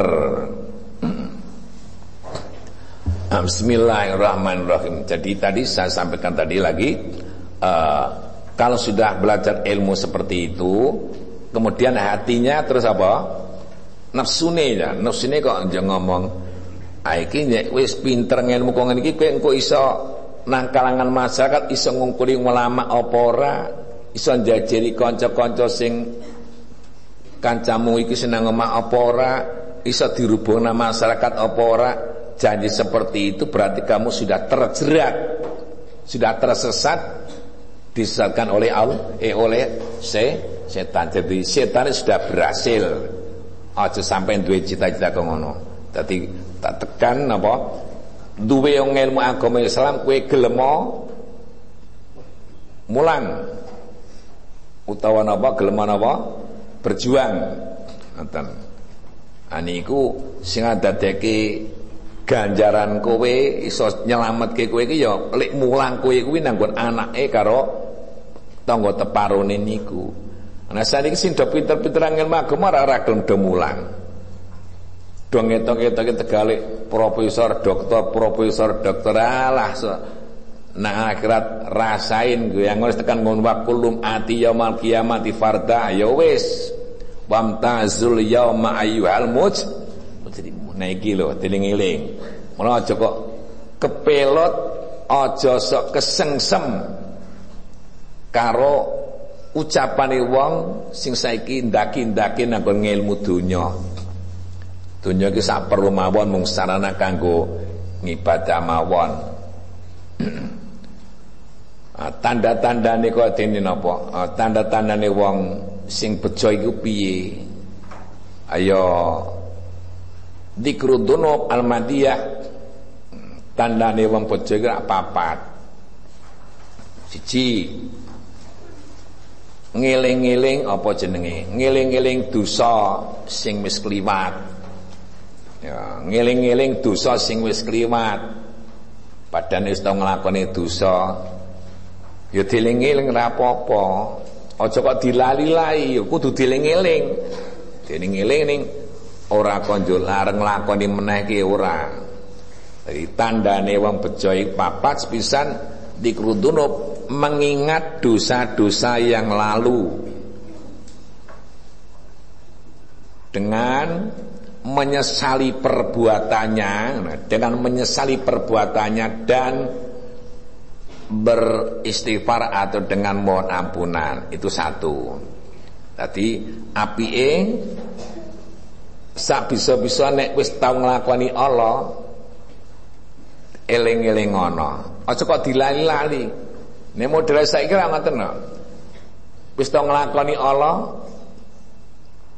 [CLEARS THROAT] Bismillahirrahmanirrahim. Jadi tadi saya sampaikan tadi lagi uh, kalau sudah belajar ilmu seperti itu Kemudian hatinya terus apa? Nafsune ya, nafsune kok aja ngomong. Ah iki wis pinter ngelmu kok ngene iki iso nang kalangan masyarakat iso ngungkuli ulama apa ora, iso njajeri kanca-kanca sing kancamu iki seneng omah apa ora, iso masyarakat apa ora. Janji seperti itu berarti kamu sudah terjerat sudah tersesat disesatkan oleh Allah eh oleh se setan. Jadi setan sudah berhasil. Aja sampai duwe cita-cita kaya ngono. Dadi tak tekan apa duwe ilmu agama Islam kowe gelem mulang. Utawa napa gelem napa? Berjuang. Ngoten. Aniku sing dadeke ganjaran kowe iso nyelametke kowe iki ya lek mulang kowe kuwi nanggon anake karo tangga teparone niku. Saat ini sing do pinter-pinter ilmu agama ora gelem do mulang. Do ngetok-ngetok tegale profesor, dokter, profesor, dokter alah so. Nah akhirat rasain gue yang harus tekan ngon wakulum ati yaumal kiamati farda ya wis. Wamtazul yauma ayyuhal muj jadi nah iki lho diling-iling. Mula aja kok kepelot aja sok kesengsem karo ucapane wong sing saiki ndaki-ndaki nang ngilmu donya donya iki sak perlu mawon mung sarana kanggo ngibadah mawon. [CLEARS THROAT] Ah, tanda-tandane kok dene napa? Ah, tanda-tandane wong sing bejo iku piye? Ayo. Dikru dunub almadiyah. Tandane wong bejo iku papat. Siji. Ngeling-eling apa jenenge? Ngeling-eling dosa sing wis kliwat ya ngeling-eling dosa sing wis kliwat padahal wis tau nglakoni dosa Ya dieling-eling ora apa-apa. Aja kok dilali-lali, ya kudu dieling-eling. Dieling-eling ning ora konjo lareng lakoni meneh ki ora. Jadi tandane wong bejo papat dikrudunub mengingat dosa-dosa yang lalu dengan menyesali perbuatannya nah, dengan menyesali perbuatannya dan beristighfar atau dengan mohon ampunan itu satu. Tadi api e sak bisa-bisa nek wis tau nglakoni Allah eling-eling ngono. Aja kok dilali-lali. Nek model saiki ora ngoten. Wis tau nglakoni Allah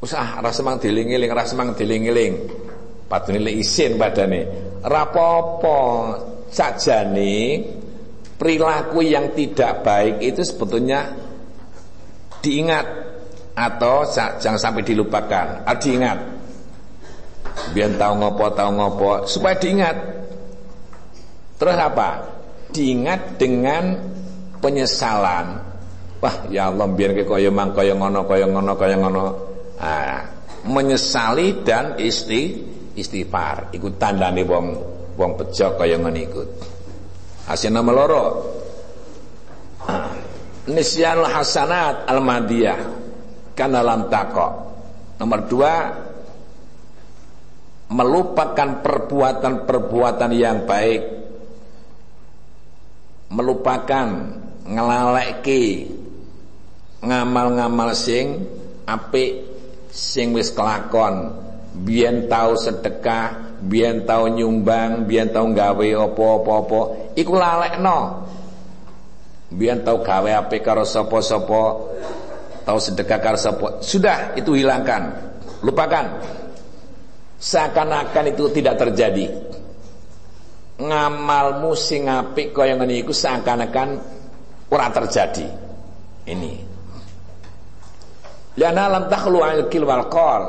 usah rasa mang diling-eling, rasa mang diling-eling. Padune lek isin apa-apa sajane perilaku yang tidak baik itu sebetulnya diingat atau jangan sampai dilupakan. Ah, diingat. Biar tahu ngopo tahu ngopo supaya diingat. Terus apa? Diingat dengan penyesalan. Wah, ya Allah biar koyo mang koyo ngono koyo ngono koyo ngono. Ah, menyesali dan isti istighfar. Ikut tanda nih wong wong bejo koyo ngono ikut. Hasil nama loro. Nisyanul hasanat al-madiyah karena lam takok. Nomor dua melupakan perbuatan-perbuatan yang baik melupakan ngelaleki ngamal-ngamal sing apik sing wis kelakon biyen tau sedekah biyen tau nyumbang, biyen tau gawe apa-apa-apa, iku lalekno. Biyen tau gawe apik karo sapa-sapa, tau sedekah karo sapa, sudah itu hilangkan. Lupakan. Seakan-akan itu tidak terjadi. Ngamalmu sing apik kaya ngene iku seakan-akan ora terjadi. Ini. Liana lam takhlu al wal qol.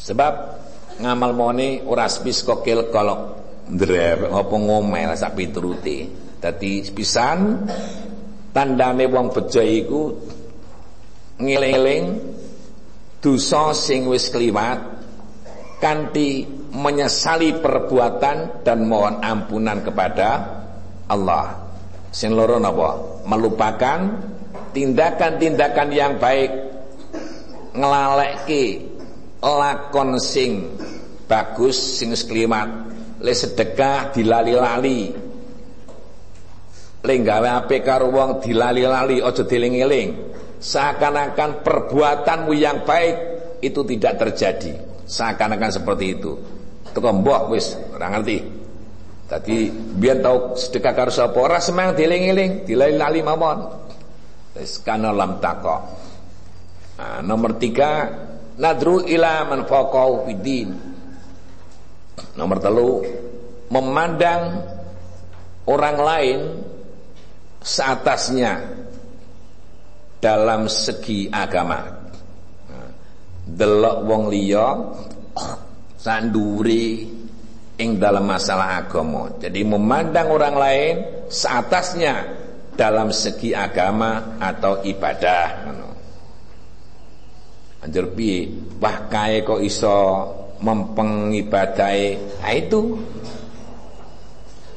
Sebab ngamal moni ora spis kokil kolok ndrep apa ngomel sak pituruti dadi pisan tandane wong bejo iku ngeling-eling dosa sing wis kliwat kanthi menyesali perbuatan dan mohon ampunan kepada Allah. Sing loro napa? Melupakan tindakan-tindakan yang baik. Ngelalekke lakon sing bagus sing seklimat le sedekah dilali-lali. Le gawe apik karo wong dilali-lali aja dieling-eling seakan-akan perbuatanmu yang baik itu tidak terjadi. Seakan-akan seperti itu. Teko mbok wis ora ngerti. Tadi biar tahu sedekah karo sapa? Ora semang dieling-eling dilali-lali mawon wis kana lam tako nah, nomor tiga nadru ila man fiddin nomor telu memandang orang lain seatasnya dalam segi agama. Delok wong liya sanduri ing dalam masalah agama. Jadi memandang orang lain seatasnya dalam segi agama atau ibadah. Anjur piye? Wah kae kok iso mempeng ibadahe. Ha itu.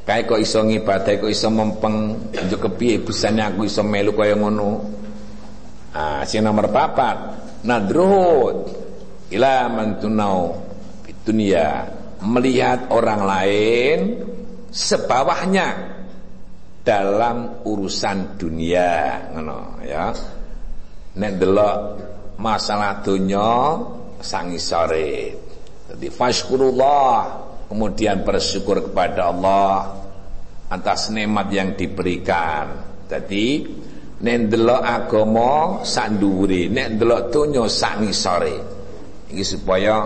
Kae kok iso ngibadahe kok iso mempeng anjur kepiye bisane aku iso melu kaya ngono. Ah, sing nomor papat, nadruhut ila man tunau dunia melihat orang lain sebawahnya dalam urusan dunia ngono ya. Nek delok masalah dunia sangi sore jadi fashkurullah kemudian bersyukur kepada Allah atas nikmat yang diberikan. Jadi nek delok agama sak dhuwure nek delok donya sak ngisore. Iki supaya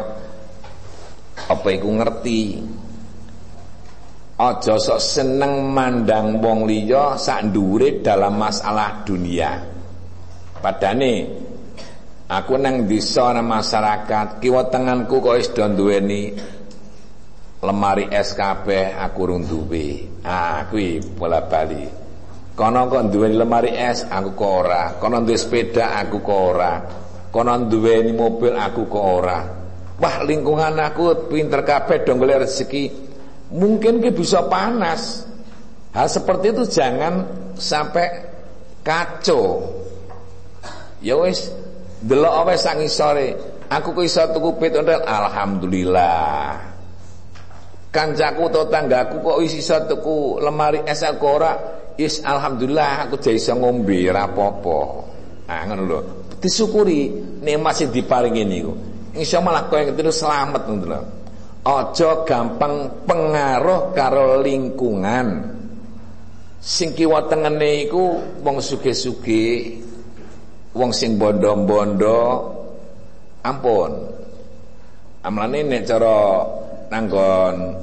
apa iku ngerti aja sok seneng mandang wong liya sak dhuwure dalam masalah dunia padane aku nang desa nang masyarakat kiwa tenganku kok wis do duweni lemari es kabeh aku rung duwe ah kuwi bola bali Kono kok duweni lemari es, aku kok ora. Kono duwe sepeda, aku kok ora. Kono duweni mobil, aku kok ora. Wah, lingkungan aku pinter kabeh dong golek rezeki. Mungkin ke bisa panas. Hal seperti itu jangan sampai kacau. Ya wis, delok awe sang isore. Aku kok iso tuku pit ondel, alhamdulillah. Kancaku atau tanggaku kok iso tuku lemari es aku Yes alhamdulillah aku jadi iso ngombe apa-apa. Ah ngono lho. Disyukuri nikmat sing diparingi niku. Insya Allah kowe ngerti selamat ngono lho. Aja gampang pengaruh karo lingkungan. Sing kiwa tengene iku wong sugih-sugih, wong sing bondo-bondo ampun. Amlane nek cara nanggon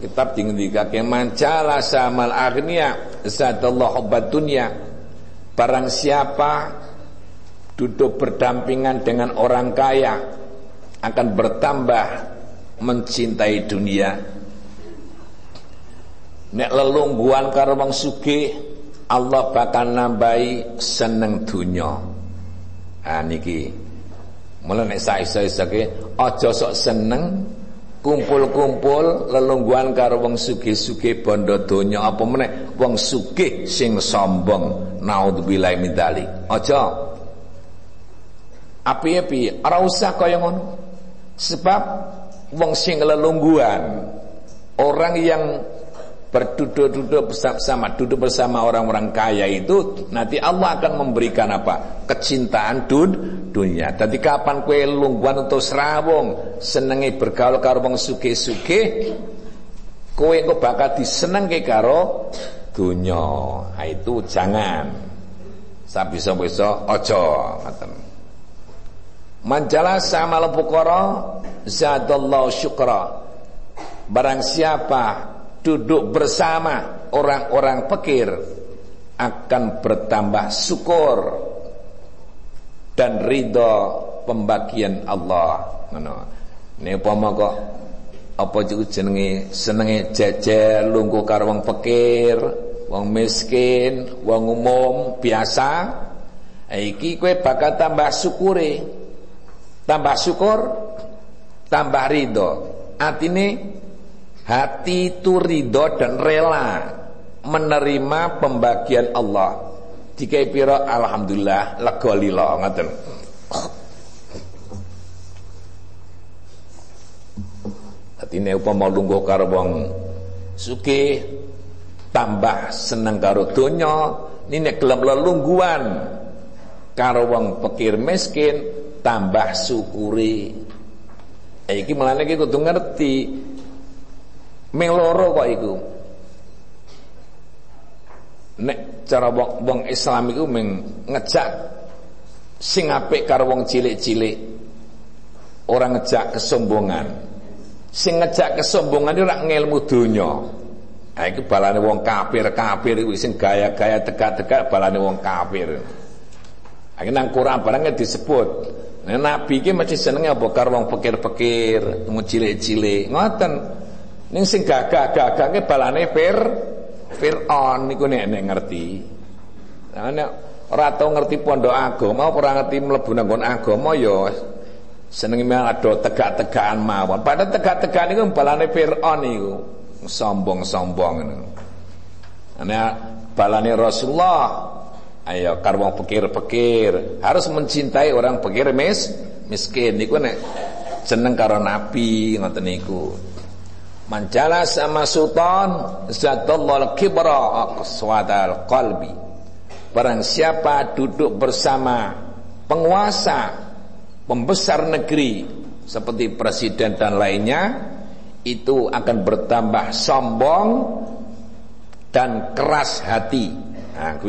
kitab dingendikake mancala samal agniya zadallahu hubbad dunya barang siapa duduk berdampingan dengan orang kaya akan bertambah mencintai dunia. Nek lelungguan karo wong sugih Allah bakal nambahi seneng dunya. Ah niki. Mulane nek saisa-isake aja sok seneng kumpul-kumpul lelungguan karo wong sugih-sugih bondo donya. Apa meneh? Wong sugih sing sombong. Naudzubillah min dzalik aja. Api-api ora usah kaya ngono. Sebab wong sing lelungguan. Orang yang berduduk-duduk bersama duduk bersama orang-orang kaya itu nanti Allah akan memberikan apa? Kecintaan dun dunia. Jadi kapan kue lungguan untuk serawong senengi bergaul karo wong suke-suke kue kok bakal disenengi karo dunia. Itu jangan. Sapi bisa ojo manjala sama lepukoro zadallahu syukra. Barang siapa duduk bersama orang-orang pekir akan bertambah syukur dan ridho pembagian Allah. Ne upama kok apa jenenge? Senenge jejer lungguh karo wong pekir wong miskin wong umum biasa. Iki kowe bakal tambah syukure tambah syukur tambah ridho artine Hati itu ridho dan rela menerima pembagian Allah. Jika piro alhamdulillah lega lila ngoten. Atine upama lungguh karo wong sugih tambah seneng karo donya, nek gelem lelungguan karo wong pikir miskin tambah syukuri. Iki mulane iki kudu ngerti. Meloro kok iku. Nek cara wong, wong Islam iku meng ngejak sing apik karo wong cilik-cilik. Orang ngejak kesombongan. Sing ngejak kesombongan ora ngelmu donya. Ha iku balane wong kafir-kafir iku sing gaya-gaya tegak-tegak balane wong kafir. Ha nang Quran barangnya disebut. Nah, Nabi iki mesti senenge apa karo wong pikir-pikir, cilik-cilik. Ngoten. Ning sing gagah-gagah ki balane fir Fir'aun niku nek nek ngerti. Nah nek ora tau ngerti pondok agama, ora ngerti mlebu nang agama ya senenge ada tegak-tegakan mawon. Padahal tegak-tegakan niku balane Fir'aun niku sombong-sombong ngono. Ana balane Rasulullah ayo karo pikir-pikir harus mencintai orang pikir mis miskin niku nek seneng karo nabi ngoten niku. Manjala sama sultan zatallal kibra aqswadal qalbi. Barang siapa duduk bersama penguasa pembesar negeri seperti presiden dan lainnya itu akan bertambah sombong dan keras hati. Nah,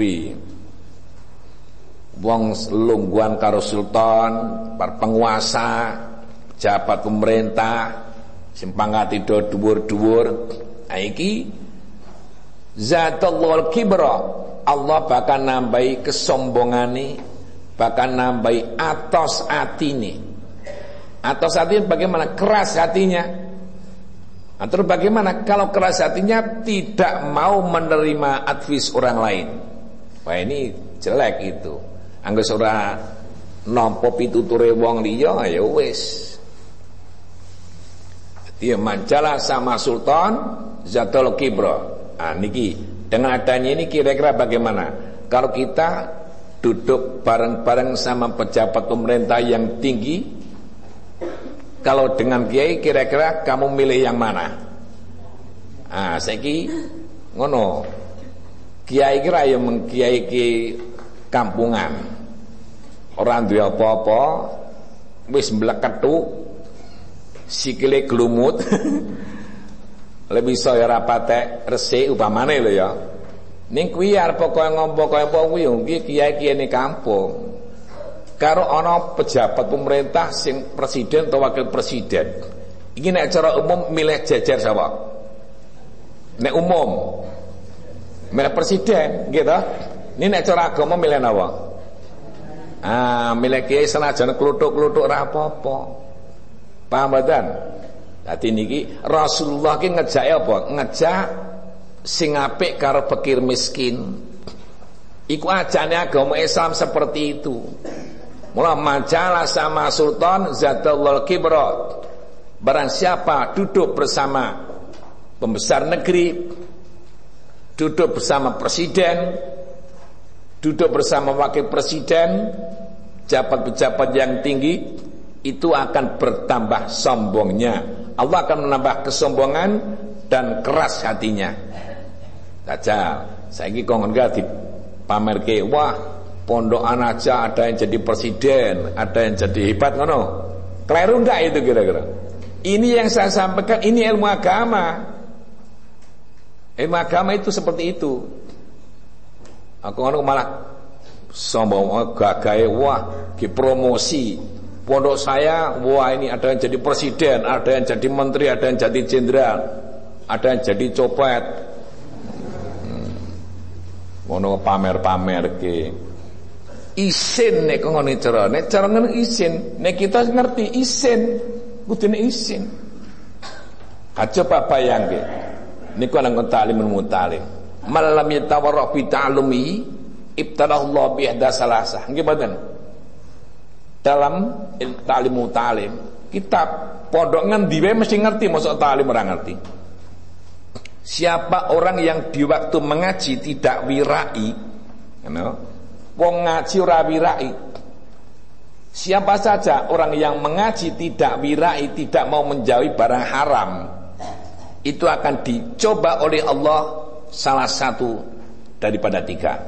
wong lungguan karo sultan, para penguasa, jabat pemerintah, simpangati do dhuwur-dhuwur. Nah, iki zatullah kibra. Allah bakal nambahi kesombongane, bakal nambahi atos atine. Atos hati bagaimana? Keras hatinya. Nah, terus bagaimana kalau keras hatinya tidak mau menerima advis orang lain? Wah ini jelek itu. Anggo ora nampa pituture wong liya ya wis. Dia mancalah sama sultan Zatul Kibra. Ah niki dengan adanya ini kira-kira bagaimana? Kalau kita duduk bareng-bareng sama pejabat pemerintah yang tinggi kalau dengan kiai kira-kira kamu milih yang mana? Ah, saiki ngono. Kiai kira ya mengkiai ki kampungan. Orang duwe apa-apa wis mleketu sikile glumut. [LAUGHS] Lebih saya rapate resik upamane lho ya. Ning kuwi arep pokoke ngompo kaya apa kuwi kiai-kiai kampung karo ana pejabat pemerintah sing presiden atau wakil presiden. Iki nek cara umum milih jajar sapa? Nek umum milih presiden, gitu. Ini nek cara agama milih napa? Ah, milih kiai senajan kluthuk-kluthuk apa-apa. Paham mboten? Dadi niki Rasulullah ki ngejake apa? Ngejak sing apik karo pikir miskin. Iku ajane agama Islam seperti itu. Mula majalah sama sultan zatullah kibrat. Barang siapa duduk bersama pembesar negeri, duduk bersama presiden, duduk bersama wakil presiden, jabat-pejabat yang tinggi, itu akan bertambah sombongnya. Allah akan menambah kesombongan dan keras hatinya. Ini kongon gak pamer ke, wah pondok aja ada yang jadi presiden, ada yang jadi hebat ngono. Keliru enggak itu kira-kira? Ini yang saya sampaikan ini ilmu agama. Ilmu agama itu seperti itu. Aku ngono malah sombong. Oh, gagai wah di promosi pondok saya wah ini ada yang jadi presiden ada yang jadi menteri ada yang jadi jenderal ada yang jadi copet. Hmm. pamer-pamer ke isin nek ngene cara. Nek cara ngono isin. Nek kita ngerti isin kudune isin. Aja pak bayangke niku nang ta'limul mutalim malam yatawarra bi ta'lumi ibtalahu bi ihda salasah. Nggih mboten? Dalam ta'lim. Mutalim kitab pondok ngendi wae mesti ngerti mosok ta'lim ora ngerti. Siapa orang yang di waktu mengaji tidak wirai you know, Wong ngaji ora wirai. Siapa saja orang yang mengaji tidak wirai, tidak mau menjauhi barang haram, itu akan dicoba oleh Allah salah satu daripada tiga.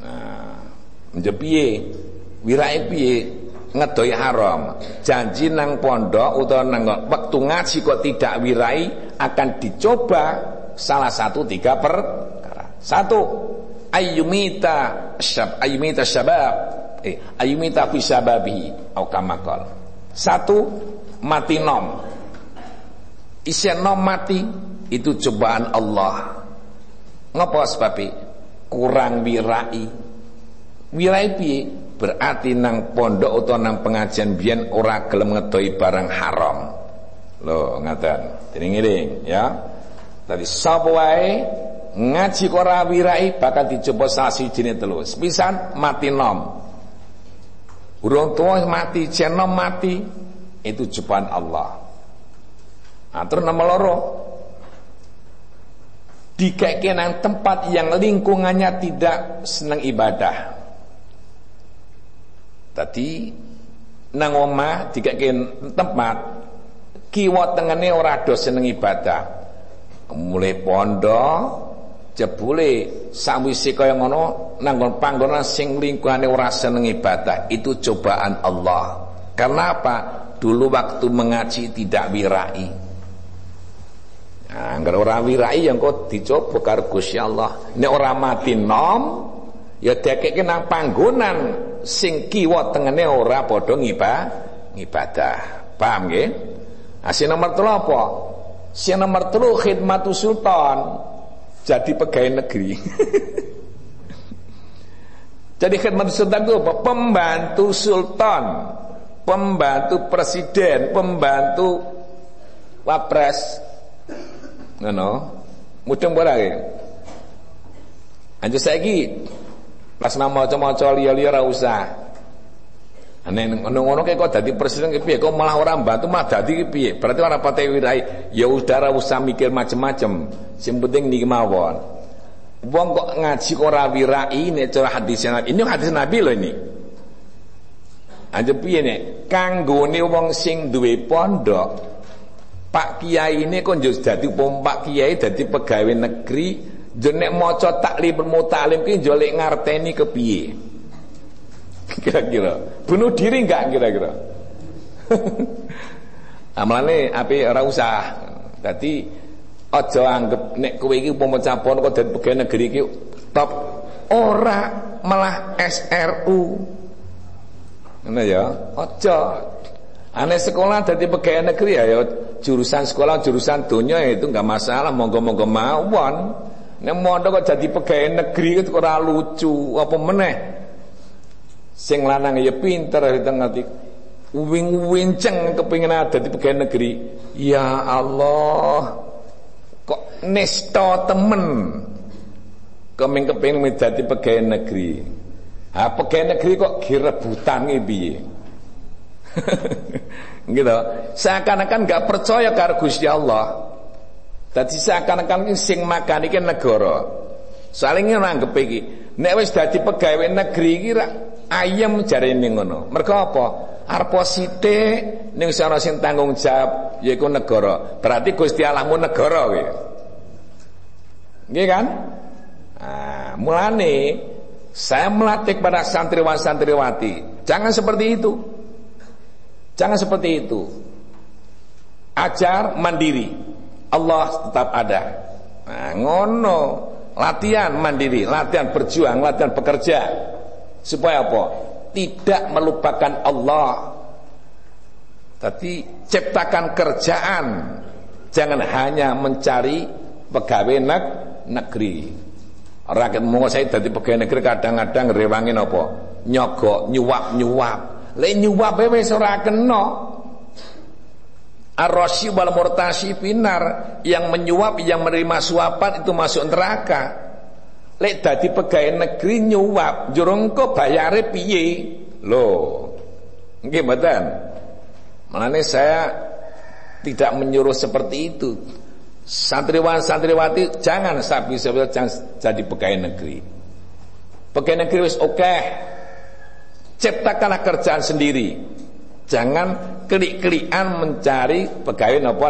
Nah, menjepiye, wirai piye? ngedoi haram. Janji nang pondok utawa nang waktu ngaji kok tidak wirai akan dicoba salah satu tiga perkara. Satu ayyumita syab ayyumita syabab. Eh ayyumita fi syababi au kamakal satu mati nom isen nom mati itu cobaan Allah. Ngapa sebab kurang wirai. Wirai piye? Berarti nang pondok atau nang pengajian biyen ora gelem ngedoi barang haram. Lho ngaten. Diring ya. Tadi sapa wae ngaji ora wirai bakal dicoba sasi jine telu pisan mati nom. Urung tua mati jenom mati itu cobaan Allah nah, terus nomor loro dikekek tempat yang lingkungannya tidak senang ibadah Tadi nang omah dikake tempat kiwa tengene ora do seneng ibadah. Mulai pondok jebule sawise kaya ngono nang panggonan sing lingkungannya ora seneng ibadah itu cobaan Allah. Karena apa? Dulu waktu mengaji tidak wirai. Nah, anggar ora wirai yang kok dicoba karo Gusti Allah. Nek ora mati nom ya dekeke nang panggonan sing kiwa tengene ora padha ngibadah. Paham nggih? Nah, sing nomor telu apa? Sing nomor telu khidmatu sultan. Jadi pegawai negeri. [LAUGHS] Jadi khidmat sultan itu apa? Pembantu sultan, pembantu presiden, pembantu wapres. Ngono. Mudeng ora nggih? Anjir saiki Pas maca-maca liya-liya ora usah. Ane ngono-ngono kok dadi presiden ki piye? Kok malah ora bantu mah dadi ki piye? Berarti ora pate wirai. Ya udah ora usah mikir macem-macem. Sing penting niki mawon. Wong kok ngaji kok ora wirai nek cara hadis Nabi. Ini hadis Nabi loh ini. Aja piye nek kanggone wong sing duwe pondok Pak Kiai ini kok dadi Pak Kiai dadi pegawai negeri Jenek maca taklim mutalim ki jolek ngarteni kepiye? [LAUGHS] Kira-kira bunuh diri enggak kira-kira? [LAUGHS] Amalane api ora usah. Dadi aja anggap nek kowe iki umpama capon kok dadi pegawai negeri iki top ora malah SRU. Ngono ya, aja. Ane sekolah dadi pegawai negeri ya, ya jurusan sekolah jurusan dunia itu enggak masalah monggo-monggo mawon. Nek mondok kok jadi pegawai negeri itu ora lucu apa meneh. Sing lanang ya pinter itu ngerti. Wing-winceng kepingin ada di pegawai negeri. Ya Allah. Kok nesto temen. Keming kepingin menjadi pegawai negeri. Ha pegawai negeri kok girebutan piye? [LAUGHS] gitu. Seakan-akan gak percaya karo Gusti Allah. Dadi seakan-akan sing makan iki negara. Saling nganggep iki. Nek wis dadi pegawai negeri iki ayam jarene ngono. Apa? Arep sithik ning sana sing tanggung jawab yaiku negara. Berarti Gusti Allahmu negara kuwi. Nggih kan? Nah, mulane saya melatih pada santriwan santriwati, jangan seperti itu. Jangan seperti itu. Ajar mandiri. Allah tetap ada. Nah, ngono. Latihan mandiri, latihan berjuang, latihan bekerja. Supaya apa? Tidak melupakan Allah. Tapi ciptakan kerjaan. Jangan hanya mencari pegawai neg negeri. Rakyat saya jadi pegawai negeri kadang-kadang rewangin apa? Nyogok, nyuap-nyuap. Le nyuap wis ora kena. Ar-Rasyi wal murtasi pinar yang menyuap yang menerima suapan itu masuk neraka. Lek dadi pegawai negeri nyuap, jurung kok bayare piye? Loh. Nggih mboten. Makanya saya tidak menyuruh seperti itu. Santriwan santriwati jangan sapi jangan jadi pegawai negeri. Pegawai negeri wis oke. Okay. Ciptakanlah kerjaan sendiri. Jangan klik-klikan mencari pegawai napa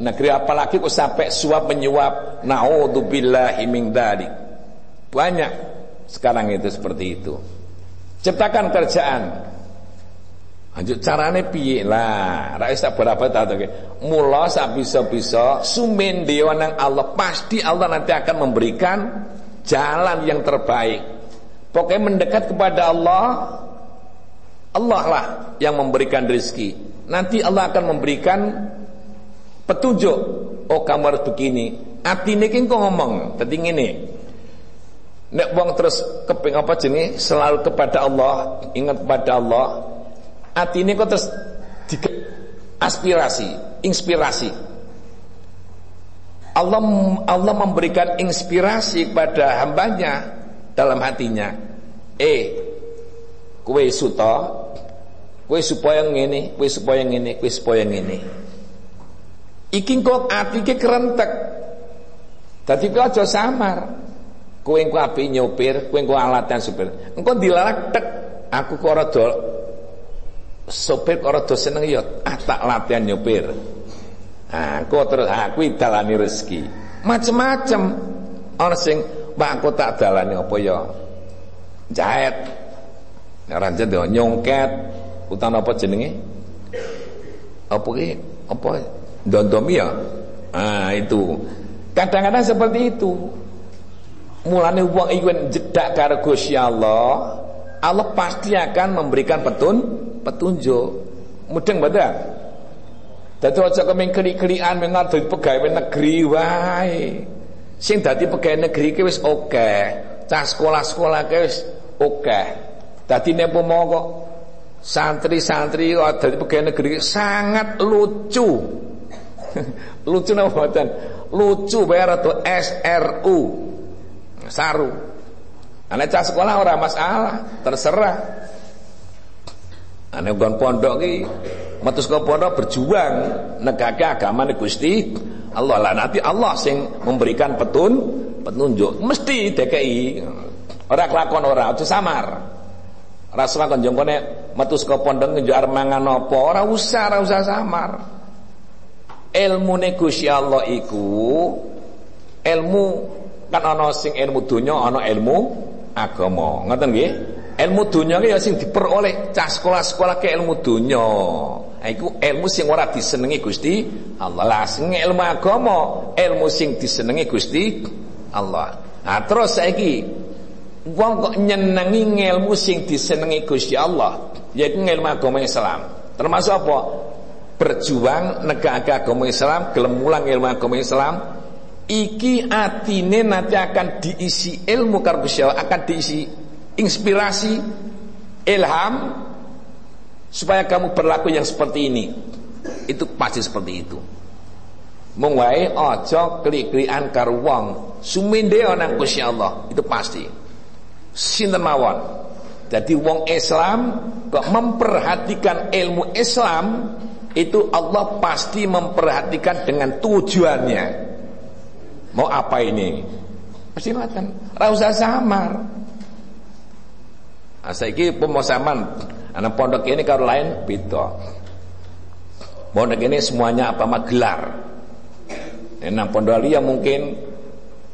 negeri apalagi kok sampai suap menyuap naudzubillahi min dzalik banyak sekarang itu seperti itu ciptakan kerjaan Anjuk carane piye lah? Ra tak berapa tak Mula sak bisa-bisa sumende nang Allah pasti Allah nanti akan memberikan jalan yang terbaik. Pokoknya mendekat kepada Allah Allah lah yang memberikan rezeki. Nanti Allah akan memberikan petunjuk. Oh kamu harus begini. Ati ini kok ngomong, tadi ini. Nek wong terus keping apa jenis selalu kepada Allah, ingat kepada Allah, hati ini kok terus aspirasi, inspirasi. Allah Allah memberikan inspirasi kepada hambanya dalam hatinya. Eh, kue suto, kue supaya ngene, kue supaya ngene, kue supaya ngene. Iki kok ati ke kerentek. Dadi kok aja samar. Kowe engko api nyopir, kowe engko alatan supir. Engko dilalak tek, aku kok ora sopir kok seneng ya ah tak latihan nyopir. Kok terus aku rezeki. Macem-macem. Ana sing Pak aku tak dalani apa ya? Jahit. Ora jahit nyongket utawa apa jenenge? Apa ki? Apa dondomi ya? Ah, itu. Kadang-kadang seperti itu. Mulane wong iku jedak karo Gusti Allah, Allah pasti akan memberikan petun petunjuk. Mudeng badan. Dadi aja kemeng keli-kelian mengar dadi pegawai negeri wae. Sing dadi pegawai negeri ki wis oke. Cah sekolah-sekolah ki wis oke. Dadi nek kok santri-santri dadi pegawai negeri sangat lucu. [LAUGHS] lucu mboten? Lucu bayar atau SRU. Saru. Anak cah sekolah orang masalah, terserah. Ane bukan pondok ki metu ke pondok berjuang negake agama Gusti Allah lah nanti Allah sing memberikan petun petunjuk mesti DKI ora kelakon ora aja samar ora selakon jongkone metu ke pondok ngejo arep mangan apa? Ora usah ora usah samar. Ilmu Allah iku ilmu kan ana sing ilmu dunya ana ilmu agama. Ngoten nggih? Ilmu dunia ya sing diperoleh cah sekolah-sekolah ke ilmu dunia iku ilmu sing ora disenengi Gusti Allah. Lah sing ilmu agama ilmu sing disenengi Gusti Allah. Nah terus saiki wong kok nyenengi ilmu sing disenengi Gusti Allah yaitu ilmu agama Islam termasuk apa berjuang negara agama Islam gelem mulang ilmu agama Islam iki atine nanti akan diisi ilmu karo akan diisi inspirasi, ilham supaya kamu berlaku yang seperti ini. Itu pasti seperti itu. Mengwae ojo klik-klikan karo wong, Gusti Allah, itu pasti. Sinten mawon. Jadi wong Islam kok memperhatikan ilmu Islam itu Allah pasti memperhatikan dengan tujuannya. Mau apa ini? Pasti ngoten. Ora samar. Nah, saiki pemosaman anak pondok ini kalau lain beda. Pondok ini semuanya apa magelar. Nah, pondok yang mungkin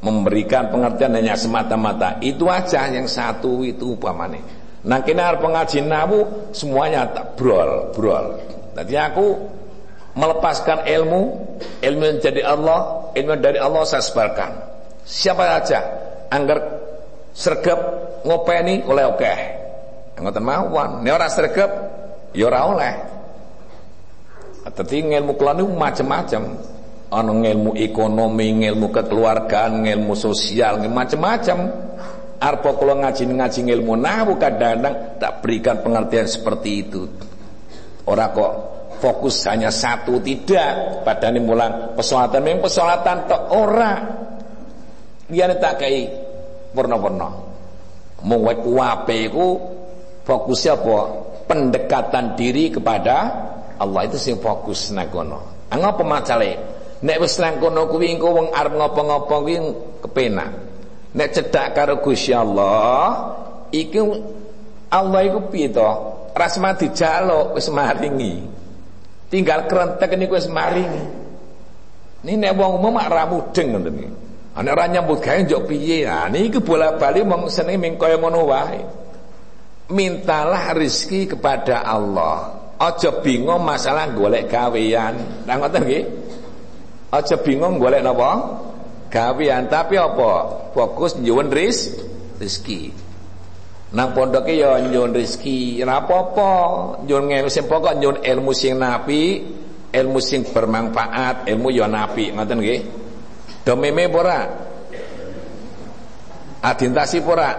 memberikan pengertian hanya semata-mata itu aja yang satu itu upamane. Nah kena pengajian nabu semuanya tak brol brol. Tadi aku melepaskan ilmu, ilmu yang jadi Allah, ilmu dari Allah saya sebarkan. Siapa saja anggar sergap ngopeni oleh oke. Ngoten mawon nek ya ora oleh Tetapi ilmu kula macam-macam ana ilmu ekonomi ilmu kekeluargaan ilmu sosial macam-macam arep kula ngaji-ngaji ilmu nahwu kadang-kadang tak berikan pengertian seperti itu ora kok fokus hanya satu tidak padane mulang pesolatan memang pesolatan tok ora liyane tak kei purna-purna mung wae ku Fokusnya apa? Pendekatan diri kepada Allah itu sing fokus nang kono. Ngapa macale? Nek wis nang kono kuwi engko wong arep ngopo-ngopo kuwi kepenak. Nek cedak karo Gusti Allah, iki Allah iku piye to? Rasma dijaluk wis maringi. Tinggal krentek niku wis maringi. Ini nek wong umum mak ra mudeng ngoten iki. Ana ora nyambut gawe njok piye? Ah niki bola-bali mong seneng ming kaya ngono wae mintalah rizki kepada Allah aja bingung masalah golek gawean. Lah ngoten nggih. Aja bingung golek napa? Gawean, tapi apa? Fokus nyuwun ris rezeki. Nang pondoke ya nyuwun rezeki, ora apa-apa. Nyuwun ngene sing pokok nyuwun ilmu sing napi, ilmu sing bermanfaat, ilmu ya napi, ngoten nggih. Do meme ora? Adintasi ora?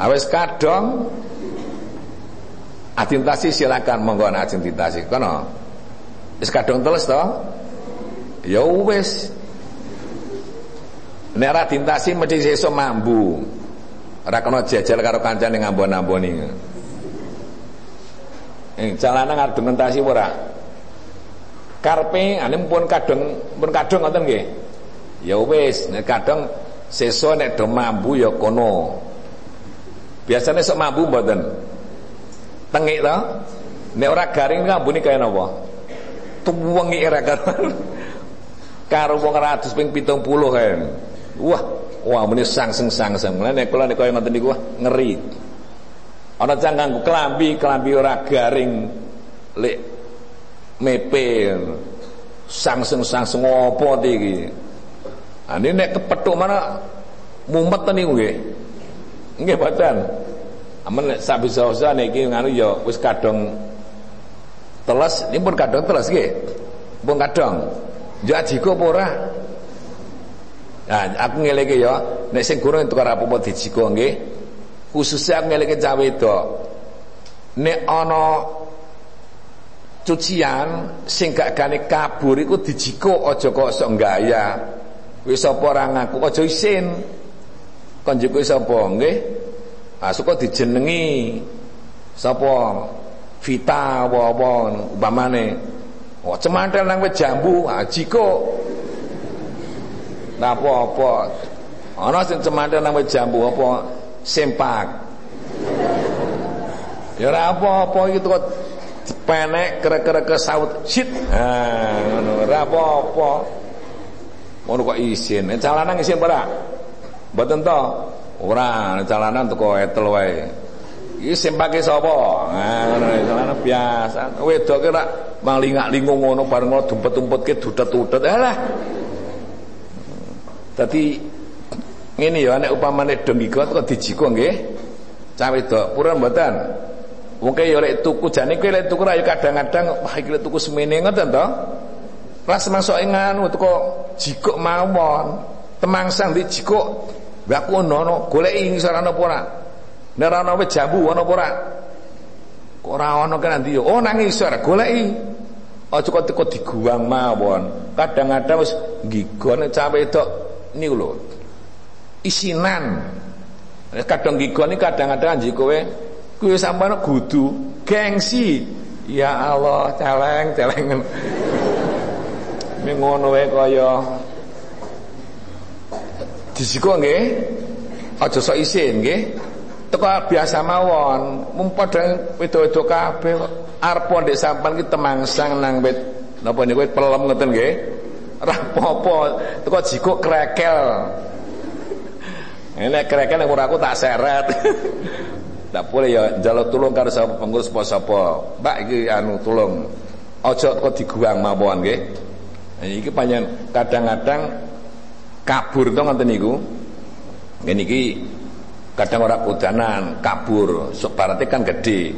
Awes kadong Adintasi silakan monggo adintasi. Kono. Wis kadung teles to? Ya wis. Nek ora adintasi mesti sesuk mambu. Ora kena jajal karo kancane ngambon-amboni. Eh, jalanan argumentasi ora? Karpe ane pun kadung pun kadung ngoten nggih. Ya wis, nek kadung sesuk nek do mambu ya kono. Biasanya sok mambu mboten. Tengik to. Nek ora garing ngambune kaya napa? Tuwengi ora karuan. Karo wong 100 ping 70 kae. Wah, wah muni sangseng sangseng. Mulane nek kula nek kaya ngoten niku ngeri. Ana cangkang kelambi, kelambi ora garing lek mepe. Sangseng sangseng apa iki? Ane nek kepethuk mana mumet niku nggih. Nggih boten. Amun sak bisa-bisa niki nganu ya wis kadung teles, ini pun kadung teles nggih. Pun kadung. Jo ajiko apa ora? Nah, aku ngeleke ya, nek sing gurung tukar apa-apa dijiko nggih. Khususnya aku ngeleke cah wedok. Nek ana cucian sing gak gane kabur iku dijiko aja kok sok gaya. Wis apa ora ngaku aja isin. Kon jiko sapa nggih? Ah dijenengi sapa Vita apa umpamane. Oh cemantel nang wit jambu, ah jiko. Nah apa-apa. Ana sing cemantel nang wit jambu apa sempak. Ya ora apa-apa iki kok penek kere-kere ke saut shit. Ah ngono ora apa-apa. Ngono kok isin. Calanan isin ora? Mboten to. Ora, calanan teko etel wae. Iki sing pake sapa? Nah, biasa. Wedoke rak malingak-lingung ngono bareng ngono dumpet-dumpetke dudet-dudet. Alah. Dadi ngene ya nek upamane demikian kok dijiko nggih. Cah wedok purun mboten. Mungkin ya lek tuku jane kowe lek tuku ra ya kadang-kadang wah iki lek tuku semene ngoten to. Ras masuk nganu teko jikok mawon. Temangsang di jikok Lah aku ono goleki ngisor ana apa? Nek ana wit jambu ana apa ora? Kok ora ana kan ndi yo? Oh nang ngisor goleki. Aja kok teko diguang mawon. Kadang-kadang wis ngigon cah wedok niku lho. Isinan. Kadang ngigon kadang-kadang anji kowe kowe sampeyan gudu gengsi. Ya Allah, celeng, celeng. Ning ngono wae kaya disiko nggih aja sok isin nggih teko biasa mawon. Mung padha wedo-wedo kabeh arep ndek sampean ki temangsang nang wit napa niku wit pelem ngoten nggih? Ora apa-apa. Teko jiko krekel. Ini krekel ora aku tak seret. [LAUGHS] Tak boleh ya njaluk tulung karo sapa pengurus sapa. Mbak iki anu tulung. Aja kok diguang mawon nggih. Iki panjen kadang-kadang kabur to ngoten niku. Ngene iki kadang ora kudanan kabur. Sok barate kan gede.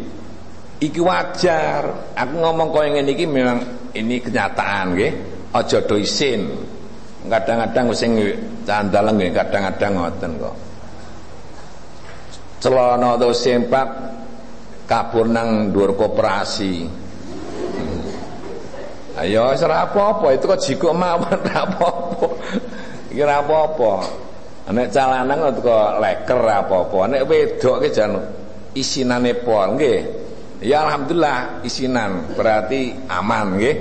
Iki wajar. Aku ngomong kaya ngene iki memang ini kenyataan nggih. Aja do isin. Kadang-kadang sing candaleng nggih. Kadang-kadang ngoten kok. Celana to sempak kabur nang dhuwur koperasi. Ayo ora apa-apa. Itu kok jiko mawon apa-apa. Iki apa-apa. Nek calanan kok leker apa-apa. Nek wedok ki jan isinane pol. Ya alhamdulillah isinan berarti aman nggih.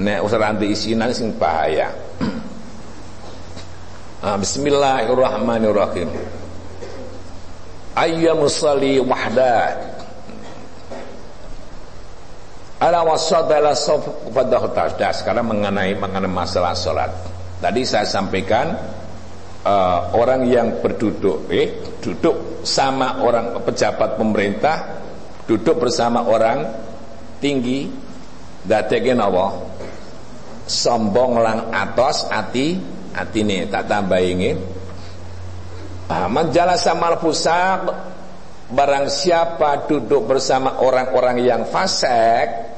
Nek usah anti isinan sing bahaya. [CLEARS THROAT] ah, Bismillahirrahmanirrahim. Ayyamu sholli wahdah. Ala wasadala sof pada sekarang mengenai mengenai masalah salat. Tadi saya sampaikan uh, orang yang berduduk, eh, duduk sama orang pejabat pemerintah, duduk bersama orang tinggi dadekke napa sombong lang atos ati atine tak tambah ingin ah, menjala samal pusak barang siapa duduk bersama orang-orang yang fasik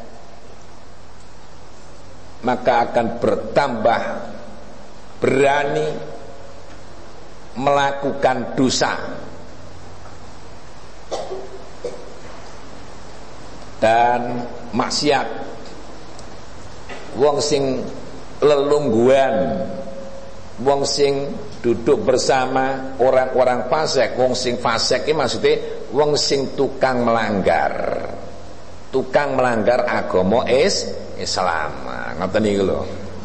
maka akan bertambah berani melakukan dosa. Dan maksiat. Wong sing lelungguan wong sing duduk bersama orang-orang fasik wong sing fasik ini maksudnya wong sing tukang melanggar. Tukang melanggar agama is Islam. Ngoten niku lho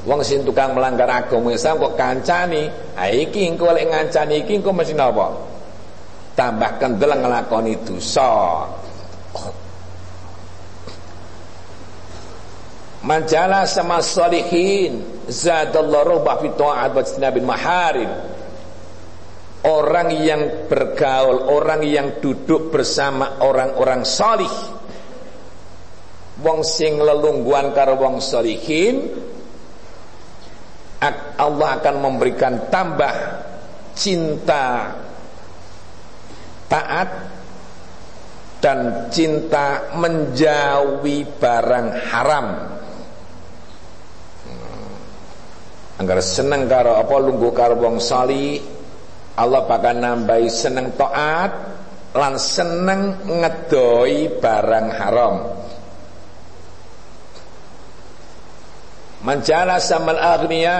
wong sing tukang melanggar agama Islam kok kancani ha iki engko lek ngancani iki engko mesti napa tambah kendel nglakoni dosa Manjala sama salihin zadallahu rubah fi ta'at wa maharim. Orang yang bergaul, orang yang duduk bersama orang-orang salih. Wong sing lelungguan karo wong salihin Allah akan memberikan tambah cinta taat dan cinta menjauhi barang haram. Anggar seneng karo apa lungguh karo wong sali Allah bakal nambahi seneng taat lan seneng ngedoi barang haram Manjala samal aghniya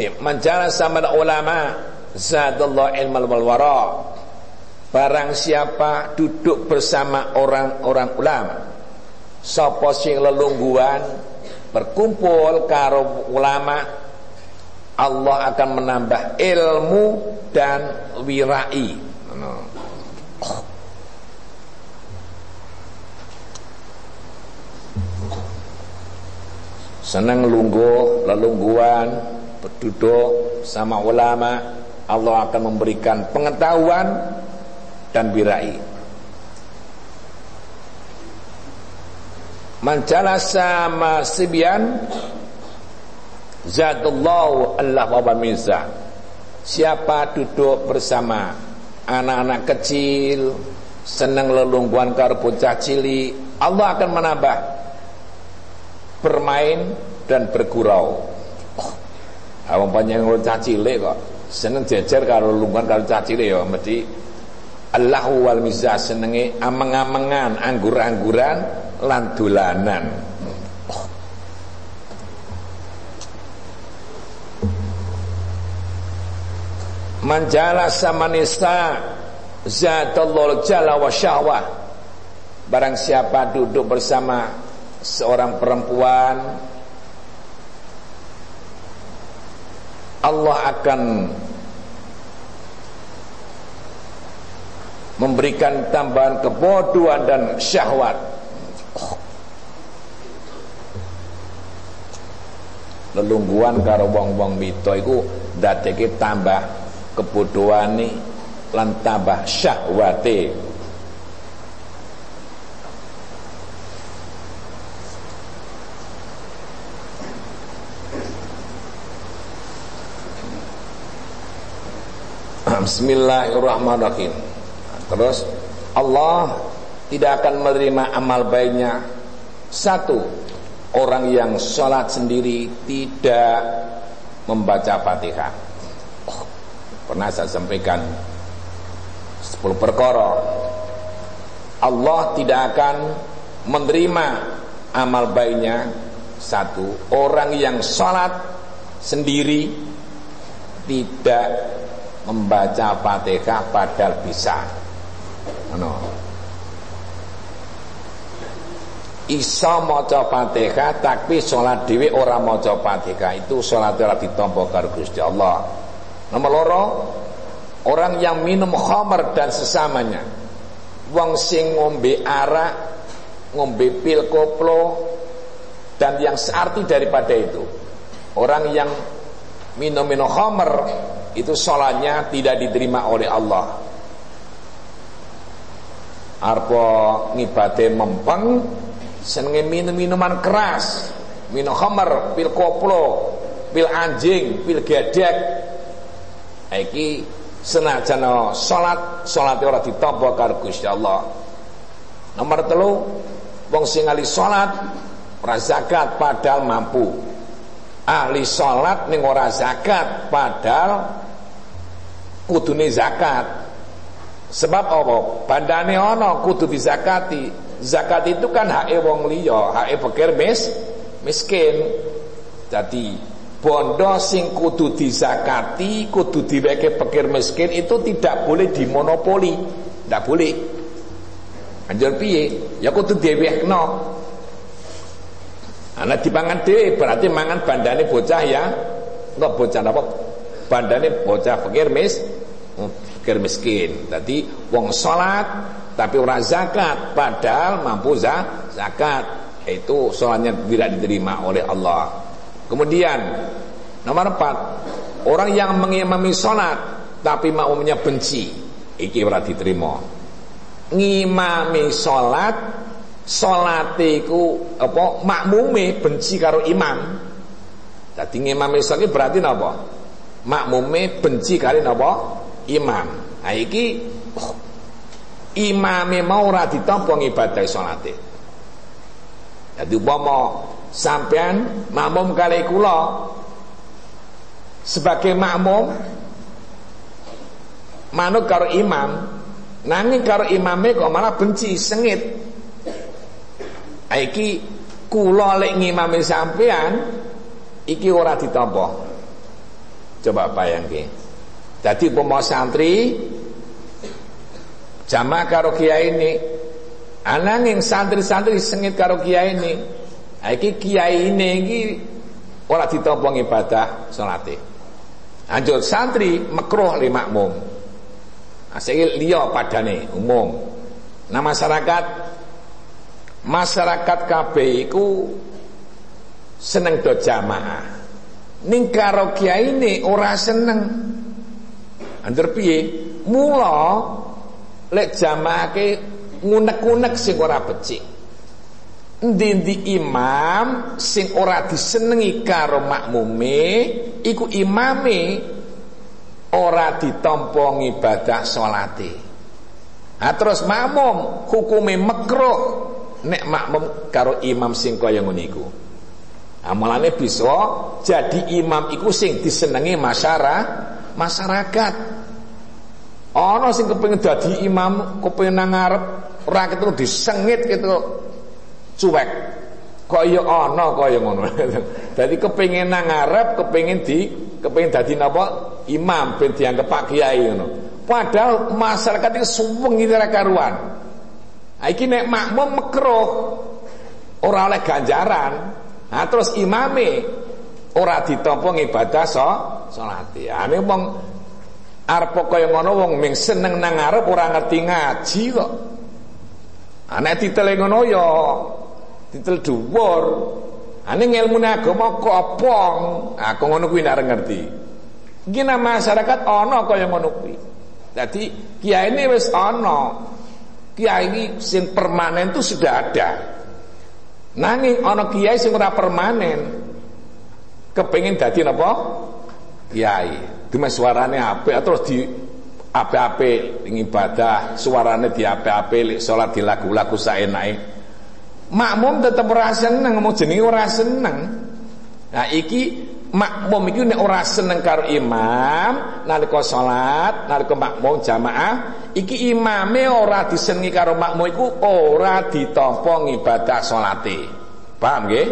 eh, Manjala samal ulama Zadallah ilmal wal wara Barang siapa duduk bersama orang-orang ulama Sapa sing lelungguan berkumpul karo ulama Allah akan menambah ilmu dan wirai. Senang lungguh, lelungguan, berduduk sama ulama, Allah akan memberikan pengetahuan dan wirai. Manjala sama sibian Zadullahu Allah wa mizah Siapa duduk bersama anak-anak kecil senang lelungguan karo bocah cili Allah akan menambah bermain dan bergurau. Oh, awang panjang bocah cilik kok. Seneng jejer karo lelungguan karo bocah cilik ya mesti Allahu wal mizah senenge ameng-amengan anggur-angguran lan dolanan. Manjala sama nisa Zatullah jala wa syahwah. Barang siapa duduk bersama Seorang perempuan Allah akan Memberikan tambahan kebodohan dan syahwat. Lelungguan karo wong-wong mito iku dadeke tambah kebodohane lan tambah syahwate Bismillahirrahmanirrahim. Terus Allah tidak akan menerima amal baiknya. Satu Orang yang sholat sendiri tidak membaca fatihah. Pernah saya sampaikan 10 perkara. Allah tidak akan menerima amal baiknya. Satu orang yang sholat sendiri tidak membaca fatihah padahal bisa no. Isa maca fatihah tapi sholat dewi orang maca fatihah itu sholat ora ditampa karo Gusti Allah Nomor loro orang yang minum khamar dan sesamanya. Wong sing ngombe arak, ngombe pil koplo dan yang searti daripada itu. Orang yang minum-minum khamar itu sholatnya tidak diterima oleh Allah. Arpo ngibate mempeng senenge minum minuman keras. Minum khamar pil koplo pil anjing pil gedek. Iki senajan salat salate ora ditampa karo Gusti Allah. Nomor telu wong sing ali salat ora zakat padahal mampu. Ahli salat ning ora zakat padahal kudune zakat. Sebab apa? Bandane ana kudu dizakati. Zakat itu kan hak wong liya hak pikir mis miskin. Jadi bondo sing kudu dizakati kudu diweke pikir miskin itu tidak boleh dimonopoli. Tidak boleh. Anjur piye? Ya kudu diwekno. Anak dipangan dhewe berarti mangan bandane bocah ya. Enggak bocah apa bandane bocah pikir mis fakir miskin. Tadi wong salat tapi ora zakat padahal mampu zakat. Itu salatnya tidak diterima oleh Allah. Kemudian nomor empat orang yang mengimami salat tapi makmumnya benci, iki ora diterima. Ngimami salat salatiku apa makmume benci karo imam. Dadi ngimami salat berarti napa? Makmume benci karo napa? imam. Nah iki oh, imame mau ora ditampa ibadah salate. Jadi umpama sampean makmum kali kula sebagai makmum manut karo imam nanging karo imame kok malah benci sengit iki kula lek ngimami sampean iki ora ditampa coba bayangke jadi umpama santri jamaah karo kiai ini ananging santri-santri sengit karo kiai ini iki kiai ini iki ora ditampa ibadah salate anjur santri makruh li makmum. Asik liya padane umum. Nah masyarakat masyarakat kabeh iku seneng do jamaah ning karo ini ora seneng Anjir piye? Mula lek jamaake ngunek-ngunek sing ora becik. Endi-endi imam sing ora disenengi karo makmume, iku imame ora ditampa ibadah salate. Ha terus makmum hukume makruh nek makmum karo imam sing kaya ngene. Amalane bisa jadi imam iku sing disenengi masyarakat masyarakat. Ana sing kepengin dadi imam, kepengin nang ngarep rakyat itu disengit gitu cuek. Kaya ana kaya ngono. [LAUGHS] Dadi kepengin nang ngarep, kepengin di kepengin dadi napa? Imam ben dianggep Pak Kiai ngono. Padahal masyarakat itu suwengi ora karuan. Iki nek makmum makruh ora oleh ganjaran. Nah terus imame ora ditampa ibadah so salate. Ane wong arep kaya ngono wong ming seneng nang arep ora ngerti ngaji kok. Ane titel ngono ya titel dhuwur. Ane ngilmune agama kopong. Aku ngono kuwi nek ngerti. Iki masyarakat ana kaya ngono kuwi. Dadi kiai ini wis ana. Kiai sing permanen itu sudah ada. Nanging ana kiai sing ora permanen. Kepengin dadi napa? kiai cuma suarane apik terus di apik-apik ibadah suarane di apik-apik salat di lagu-lagu saenake makmum tetep ora seneng mau jenenge ora seneng nah iki makmum iki nek ora seneng karo imam nalika salat nalika makmum jamaah iki imame ora disenengi karo makmum iku ora ditampa ibadah salate paham nggih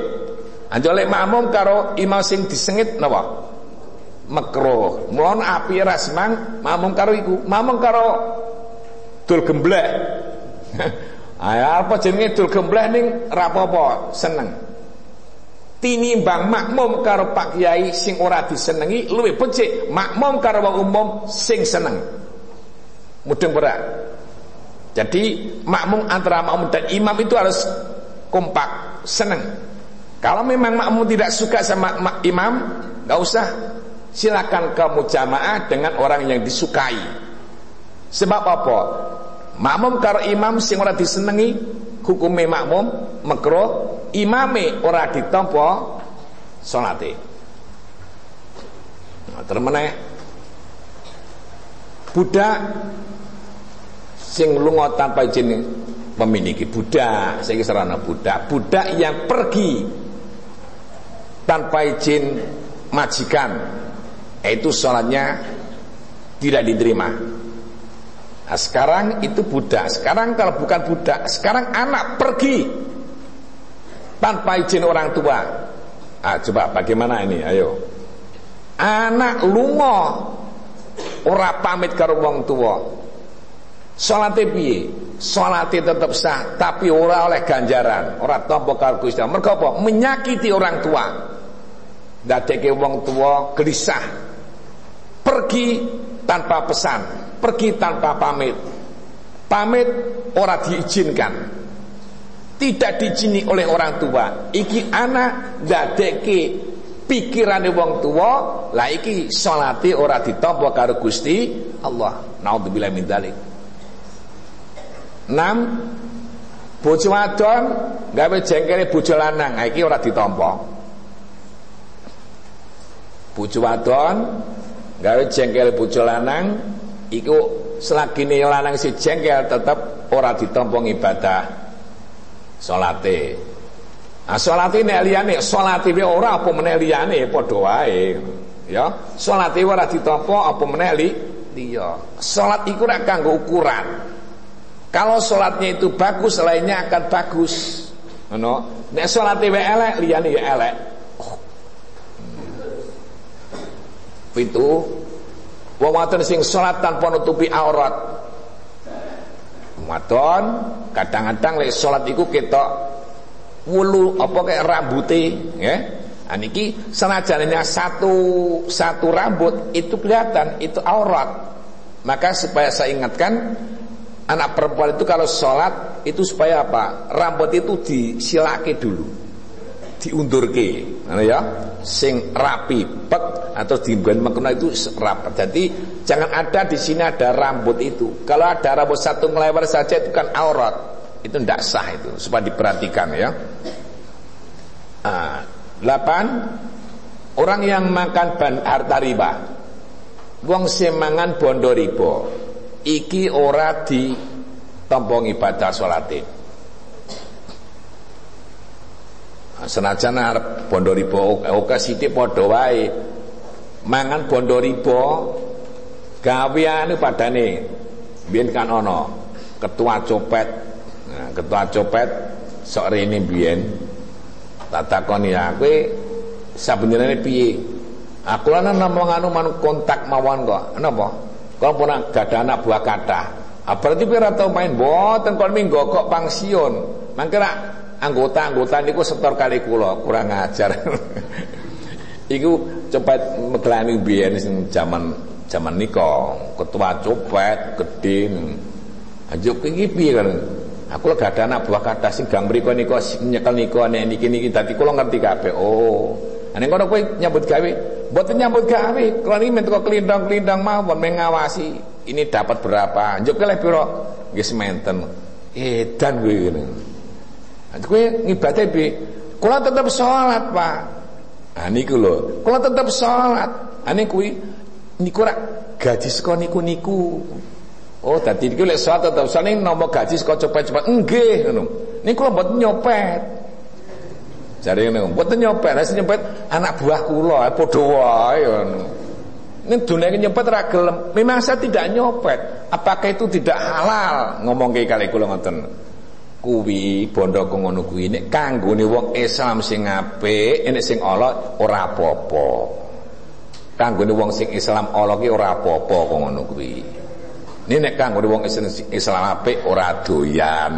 anjole makmum karo imam sing disengit napa makruh. Mulane api rasmang mamung karo iku, mamung karo dul gemblek. [LAUGHS] Ayo apa jenenge dul gemblek ning rapopo seneng. Tinimbang makmum karo Pak Kiai sing ora disenengi luwih becik makmum karo wong umum sing seneng. Mudeng berat. Jadi makmum antara makmum dan imam itu harus kompak, seneng. Kalau memang makmum tidak suka sama imam, nggak usah silakan kamu jamaah dengan orang yang disukai. Sebab apa? Makmum karo imam sing ora disenengi hukume makmum makruh imame ora ditampa salate. Nah, terus budak sing lunga tanpa izin memiliki budak saya serana budak. Budak yang pergi tanpa izin majikan itu sholatnya tidak diterima. Nah, sekarang itu budak. Sekarang kalau bukan budak sekarang anak pergi tanpa izin orang tua ah, coba bagaimana ini ayo anak lunga ora pamit karo wong tua Salate piye? Salate tetap sah, tapi ora oleh ganjaran, ora tampa karo Gusti Allah. Menyakiti orang tua. Dadeke wong tua gelisah. Pergi tanpa pesan, pergi tanpa pamit. Pamit ora diizinkan. Tidak diizini oleh orang tua. Iki anak dadeke pikirane wong tua, lah iki salate ora ditampa karo Gusti Allah. Nauzubillah min dzalik. 6 bojo wadon gawe jengkele bojo lanang ha iki ora ditampa bojo wadon gawe jengkele bojo lanang iku selagine lanang si jengkel tetep ora ditampa ibadah salate ah salate nek liyane salate ora apa meneh liyane padha wae ya salate ora ditampa apa meneh li liya salat iku ora kanggo ukuran kalau sholatnya itu bagus, lainnya akan bagus. No, nek sholatnya wa elek, liyane ya elek. Oh. Itu wadon sing sholat tanpa nutupi aurat. Wadon kadang-kadang lek sholat iku ketok wulu apa kayak rambuté, ya. Aniki senajannya satu satu rambut itu kelihatan itu aurat. Maka supaya saya ingatkan Anak perempuan itu kalau sholat itu supaya apa? Rambut itu disilake dulu, diundurke, ya, sing rapi, pek atau dibuat makna itu rapat. Jadi jangan ada di sini ada rambut itu. Kalau ada rambut satu melewar saja itu kan aurat, itu tidak sah itu, supaya diperhatikan ya. Nah, delapan orang yang makan ban harta riba, wong semangan bondo riba iki ora di tombong ibadah salate. Nah, senajan arep bondo riba oke sithik padha wae. Mangan bondo riba gaweane padane biyen kan ana ketua copet. Nah, ketua copet sok rene biyen tak takoni ya kowe sabenere piye? Aku lan namung anu man kontak mawon kok. Napa? Kalau pun gak ada anak buah kata. Ah, berarti pira tau main boten kon minggu kok pangsion. Mangkira anggota-anggota niku setor kali kula kurang ajar. [LAUGHS] Iku cepet meglani biyen sing zaman nika ketua copet gede. Ajuk iki piye kan? Aku lagi ada anak buah kata sing gang mriko nika nyekel nika nek niki niki dadi kula ngerti kabeh. Oh, Ane kono kowe nyambut gawe, mboten nyambut gawe. Kalau ini mentuk kelindang-kelindang mawon mengawasi ini dapat berapa. Njuk keleh pira? Nggih sementen. Edan kowe ngene. Kowe ngibadate piye? Kula tetep salat, Pak. Ah niku lho. Kula tetep salat. Ane kuwi niku rak gaji saka niku-niku. Oh, dadi niku lek salat tetep saling nomor gaji saka cepet-cepet. Nggih ngono. Niku mboten nyopet. Jare ngene, mboten nyopet, nek nyopet anak buah kula padha wae ngono. Ini dunia nyopet ra gelem. Memang saya tidak nyopet. Apakah itu tidak halal? Ngomong kayak kali kula ngoten. Kuwi bondo ngono kuwi nek kanggone wong Islam sing apik, nek sing ala ora apa-apa. Kanggone wong sing Islam ala ki ora apa-apa kok ngono kuwi. Ini nek wong Islam apik ora doyan.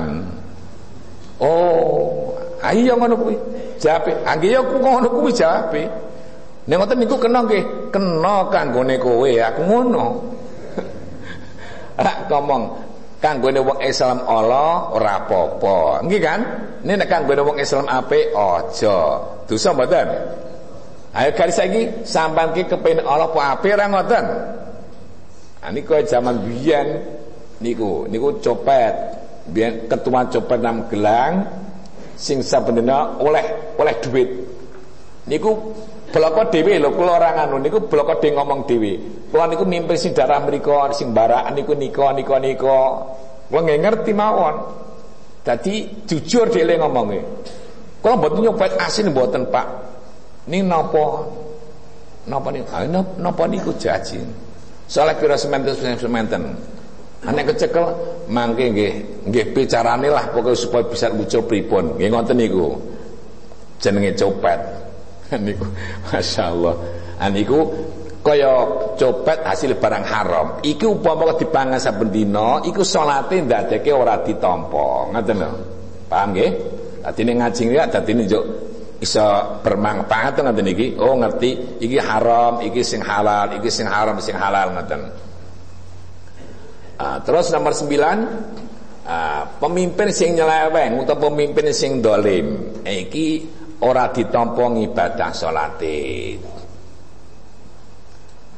Oh, ayo ngono kuwi. Jape, angge ya aku ngono kuwi jape. Nek ngoten niku kena nggih, kena kanggone kowe, aku ngono. Rak [LAUGHS] ngomong kanggone wong Islam Allah ora apa-apa. Nggih kan? Nek nek kanggone wong Islam apik aja. Dosa mboten? Ayo kali saiki sampean ki kepengin Allah apa apik ora ngoten? Ah niku zaman biyen niku niku copet. Biyen ketua copet nam gelang sing saben oleh oleh duit niku bloko dhewe lho kula ora nganu niku bloko dhewe ngomong dhewe. Kula niku mimpin sing darah mriku sing barak niku nika nika nika. Kula nggih ngerti mawon. Dadi jujur dhewe ngomongnya kula mboten nyopet asin mboten Pak. Ini napa? Napa niku ah, napa niku jajin soalnya kira sementen sementen Anek kecekel mangke nggih nggih bicarane lah pokoknya supaya bisa muncul pripun. Nggih ngoten niku. Jenenge copet. Niku [LAUGHS] masyaallah. Ah niku kaya copet hasil barang haram. Iki upama dipangan saben dina, iku salate ndadeke ora ditampa. Ngoten lho. Paham nggih? Dadi ning ngaji ya dadi njuk iso bermanfaat ngoten iki. Oh ngerti, iki haram, iki sing halal, iki sing haram, sing halal ngoten. Uh, terus nomor sembilan uh, pemimpin sing nyeleweng atau pemimpin sing dolim iki ora ditampa ibadah salate.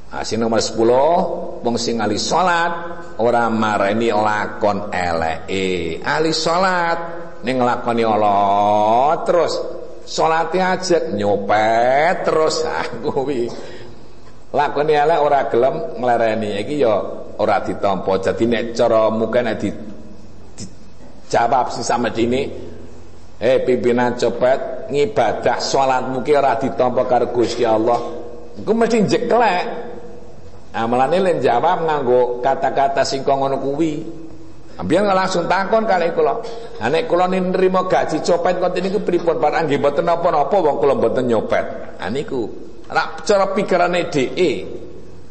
Uh, sing nomor sepuluh wong sing ahli salat ora marani lakon eleke. Ahli salat ning nglakoni Allah terus salate aja nyopet terus [LAUGHS] ah kuwi. Lakoni elek ora gelem nglereni iki ya ora ditampa. Jadi nek cara mungkin nek di, dijawab sing sama dini eh pimpinan copet ngibadah salat mungkin ora ditampa karo Gusti Allah. Iku mesti jeklek. Amalane len jawab nganggo kata-kata sing ngono kuwi. Biar langsung takon kali kula. Lah nek kula nrimo gaji copet konten niku pripun Pak nggih mboten napa-napa wong kula mboten nyopet. Ha niku rak cara pikirane dheke.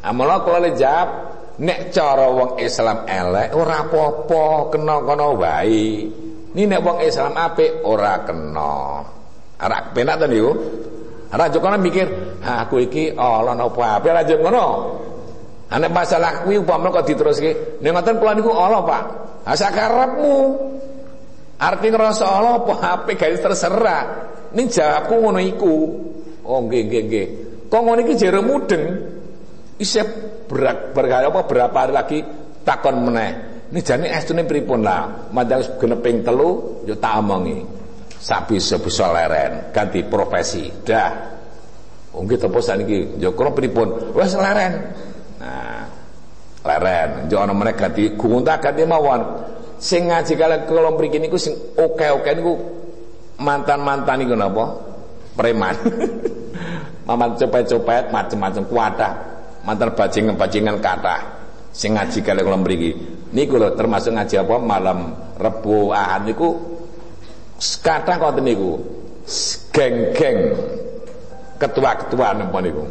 Amala kula le jawab Nek cara wong Islam elek ora apa-apa, kena kono wae. Ini nek wong Islam apik ora kena. Ora penak to niku? Ora jokono mikir, "Ha aku iki Allah napa apik ora ngono." Anek masalah kuwi upama kok diteruske, nek ngoten kula niku Allah, Pak. Ha sakarepmu. Arti ngerasa Allah apa apik garis terserah. Ning jawabku ngono iku. Oh nggih nggih nggih. Kok ngono iki jero mudeng. Isep berak berkali apa berapa hari lagi takon meneh. Ini jane estune pripun lah. Madang genep ping telu yo tak omongi. Sak bisa leren, ganti profesi. Dah. Mungkin tepo saniki yo kula pripun? Wes leren. Nah, leren. Yo ana meneh ganti gunta ganti mawon. Sing ngaji kalian kula mriki niku sing oke-oke niku mantan-mantan niku napa? Preman. [LAUGHS] Maman copet-copet macam-macam kuadah mantan bajingan-bajingan kata sing ngaji kali kula mriki. Niku lho termasuk ngaji apa? Malam Rebo Ahad niku kata kok niku geng-geng ketua-ketua napa niku.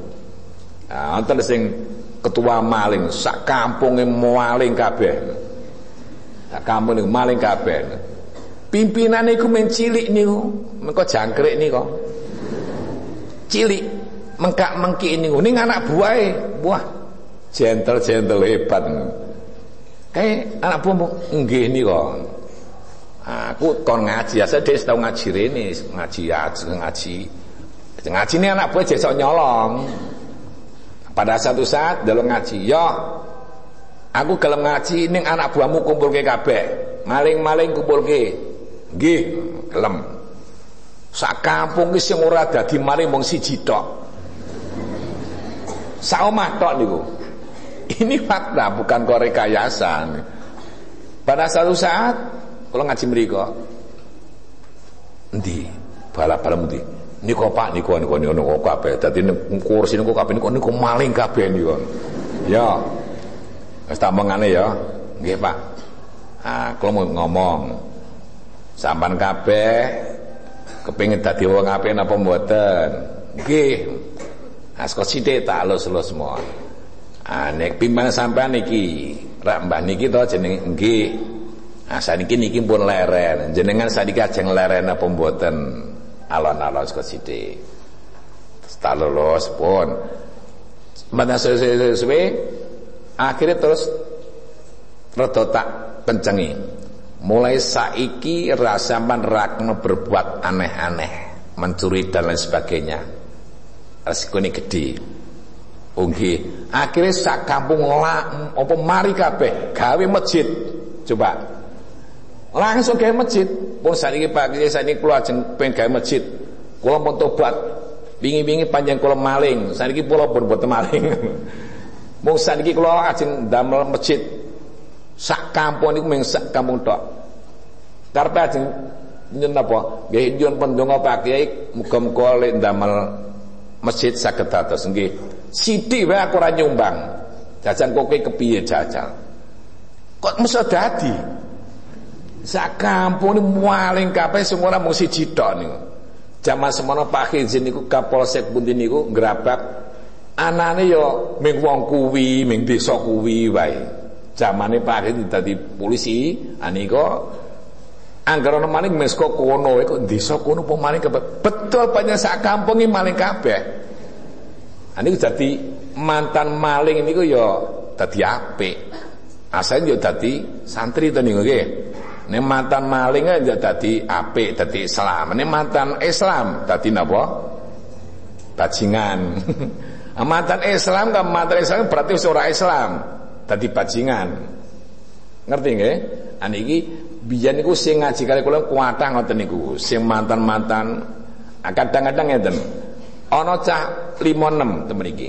Nah wonten sing ketua maling sak kampunge maling kabeh. Sak kampung niku maling kabeh. Pimpinan niku mencilik niku mengko jangkrik niku cilik mengkak mengki ini ning anak buah buah gentle gentle hebat. Kayak anak buah nggih kok aku kon ngaji ya saya tau ngaji rene ngaji ngaji. Ngaji ini anak buah jesok nyolong. Pada satu saat dalam ngaji ya aku gelem ngaji ning anak buahmu kumpul ke kabeh. Maling-maling kumpul ke nggih gelem. Sak kampung ki sing ora dadi maling mung siji tok. Saomah tok niku. [LAUGHS] Ini fakta bukan korekayasa. Pada satu saat kalau ngaji mriko endi bala-bala endi niku Pak niku niku niku kabeh dadi kursi niku kabeh niku niku maling kabeh niku. Ya. Tak mengane ya. Nggih Pak. Ah, kalau mau ngomong sampan kabeh kepingin dadi wong apik napa mboten? Nggih. Asko sithik tak semua. Ah nek pimpinan sampean niki, rak Mbah niki to jeneng nggih. Ah saniki niki pun leren. Jenengan sadiki ajeng leren apa mboten? Alon-alon saka sithik. Tak pun. Mana suwe akhirnya terus rada tak kencengi. Mulai saiki rasaman rakno berbuat aneh-aneh, mencuri dan lain sebagainya resikone gede. Oh. Akhire sak kampung lah apa mari kabeh gawe masjid. Coba. Langsung gawe masjid. pun sakniki Pak Kiai sakniki kula ajeng pengen gawe masjid. Kula pun tobat. Wingi-wingi panjang kula maling, sakniki kula pun boten maling. [LAUGHS] Mung sakniki kula ajeng damel masjid. Sak kampung niku mung sak kampung tok. Karepe ajeng nyun napa? Nggih nyun pendonga Pak Kiai muga-muga damel masjid saged dados nggih. Sithik wae aku ora nyumbang. Jajan kowe kepiye jajal? Kok mesti dadi? Sak kampung maling kabeh sing ora mung siji tok. Zaman semono Pak Khizin niku Kapolsek Bunti niku ngrabak anane yo ming wong kuwi, ming desa kuwi wae. Zamane Pak Khizin dadi polisi, anika anggar ana maling mes kok kono kok desa kono apa maling. Betul panjang sak kampung maling kabeh. Aniku dadi mantan maling niku yo dadi apik. Asal yo dadi santri to niku nggih. Ini mantan maling aja dadi apik, dadi Islam. Ini mantan Islam dadi napa? Bajingan. [LAUGHS] mantan Islam kan mantan Islam berarti seorang Islam, dadi bajingan. Ngerti nggih? Aniki biyen niku sing ngaji kali kula kuatah ngoten niku. Sing mantan-mantan kadang-kadang ngeten. Ana cah 56 temen iki.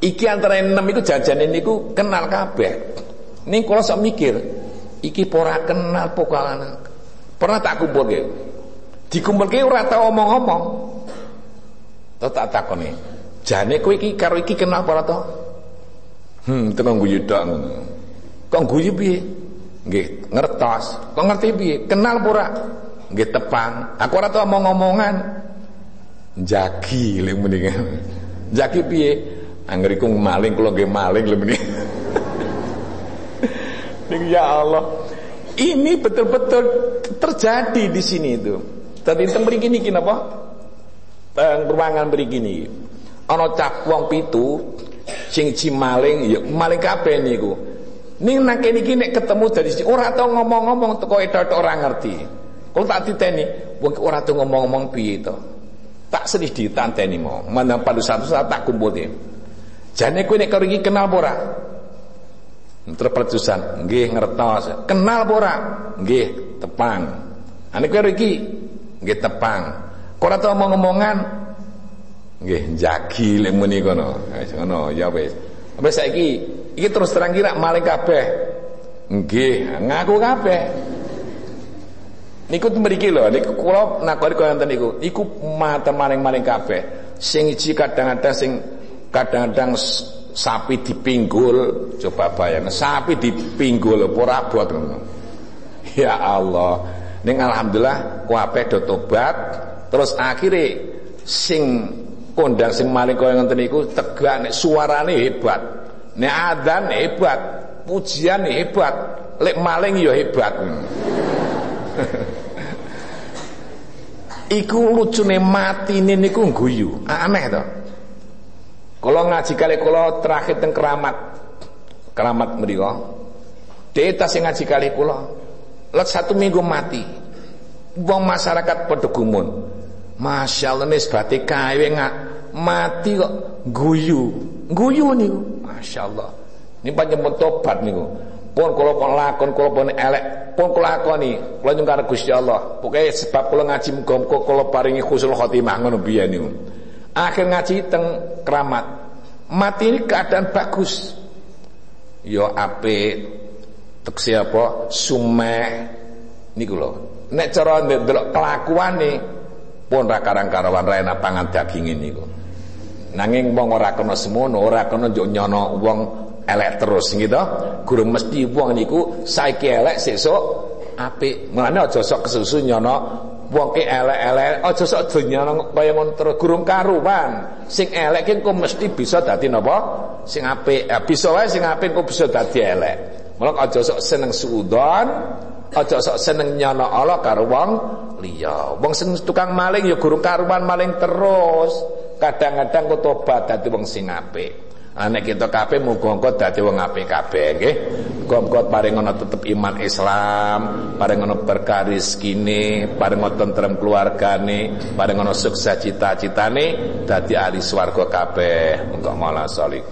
Iki antara 6 iku jajane niku kenal kabeh. Ning kula sok mikir, iki pora kenal pokalane. Pernah tak kumpulke. Dikumpulke ora tau omong-omong. Terus tak takoni, jane kowe iki karo iki kenal apa to? Hmm, tengok guyu tok ngono. Kok guyu piye? Nggih, ngertos. Kok ngerti piye? Kenal pura? Nggih tepang. Aku ora tau omong-omongan. Jagi lek mendingan. Jagi piye? Anggeriku maling kula nggih maling lek mendingan. [LAUGHS] ya Allah. Ini betul-betul terjadi di sini itu. Tadi teng mriki niki napa? Teng ruangan mriki niki. Ana cah wong pitu sing maling ya maling kabeh niku. Ning nang kene iki nek ketemu dari sini ora tau ngomong-ngomong teko etok ora ngerti. Kalau tak diteni, wong ora tau ngomong-ngomong piye to. Tak sedih ditanteni mau. Mana pada satu saat tak kumpulin. Jane kowe nek karo iki kenal ora? Terperjusan, nggih ngertos. Kenal ora? Nggih, tepang. Ane kowe iki nggih tepang. Kok ora tau omong-omongan? Nggih, jagi lek muni kono. Wis ya wis. Wis saiki iki terus terang kira maling kabeh. Nggih, ngaku kabeh. Niku mriki lho, niku kula nakoni kaya ngoten niku. Iku mata maling-maling kabeh. Sing iki kadang-kadang sing kadang-kadang sapi dipinggul coba bayang sapi dipinggul ora buat ya Allah ning alhamdulillah kabeh do tobat terus akhirnya sing kondang sing maling kaya ngoten niku tegak nek suarane hebat nek adzan hebat pujian hebat lek maling ya hebat [LAUGHS] iku lucune matine niku guyu aneh to kalau ngaji kali kalau terakhir teng keramat, keramat mriko. Deta sing ngaji kali kula. Let satu minggu mati. Wong masyarakat padha gumun. Masyaallah nisbate kae ngak mati kok guyu. Guyu niku. Masyaallah. Ini panjenengan tobat niku. Pun kula pun lakon kula pun elek, pun kula lakoni, kula nyung Gusti Allah. Pokoke sebab kula ngaji muga-muga kula paringi husnul khotimah ngono biyen niku. Akhir ngaji teng keramat. Mati ini keadaan bagus. Yo ape teksi apa sumeh niku lho. Nek cara ndelok kelakuane pun ra karang-karawan ra enak pangan daging niku. Nanging wong ora kena semono, ora kena njuk nyono wong elek terus gitu. Guru mesti wong niku saiki elek sesuk apik. Mulane aja sok kesusu nyono wong ki elek-elek aja sok donya kaya ngono terus. Gurung karuan sing elek ki engko mesti bisa dadi napa? Sing apik. Ya, bisa wae sing apik engko bisa dadi elek. Mulane aja sok seneng suudon aja sok seneng nyono Allah karo wong liya. Wong sing tukang maling ya gurung karuan maling terus. Kadang-kadang kok tobat dadi wong sing apik Anak kita kabeh muga-muga dadi wong apik kabeh nggih. Muga-muga paring ana tetep iman Islam, paring ana berkah rezekine, paring ana tentrem keluargane, paring ana sukses cita-citane dadi ahli swarga kabeh. Muga malah salih.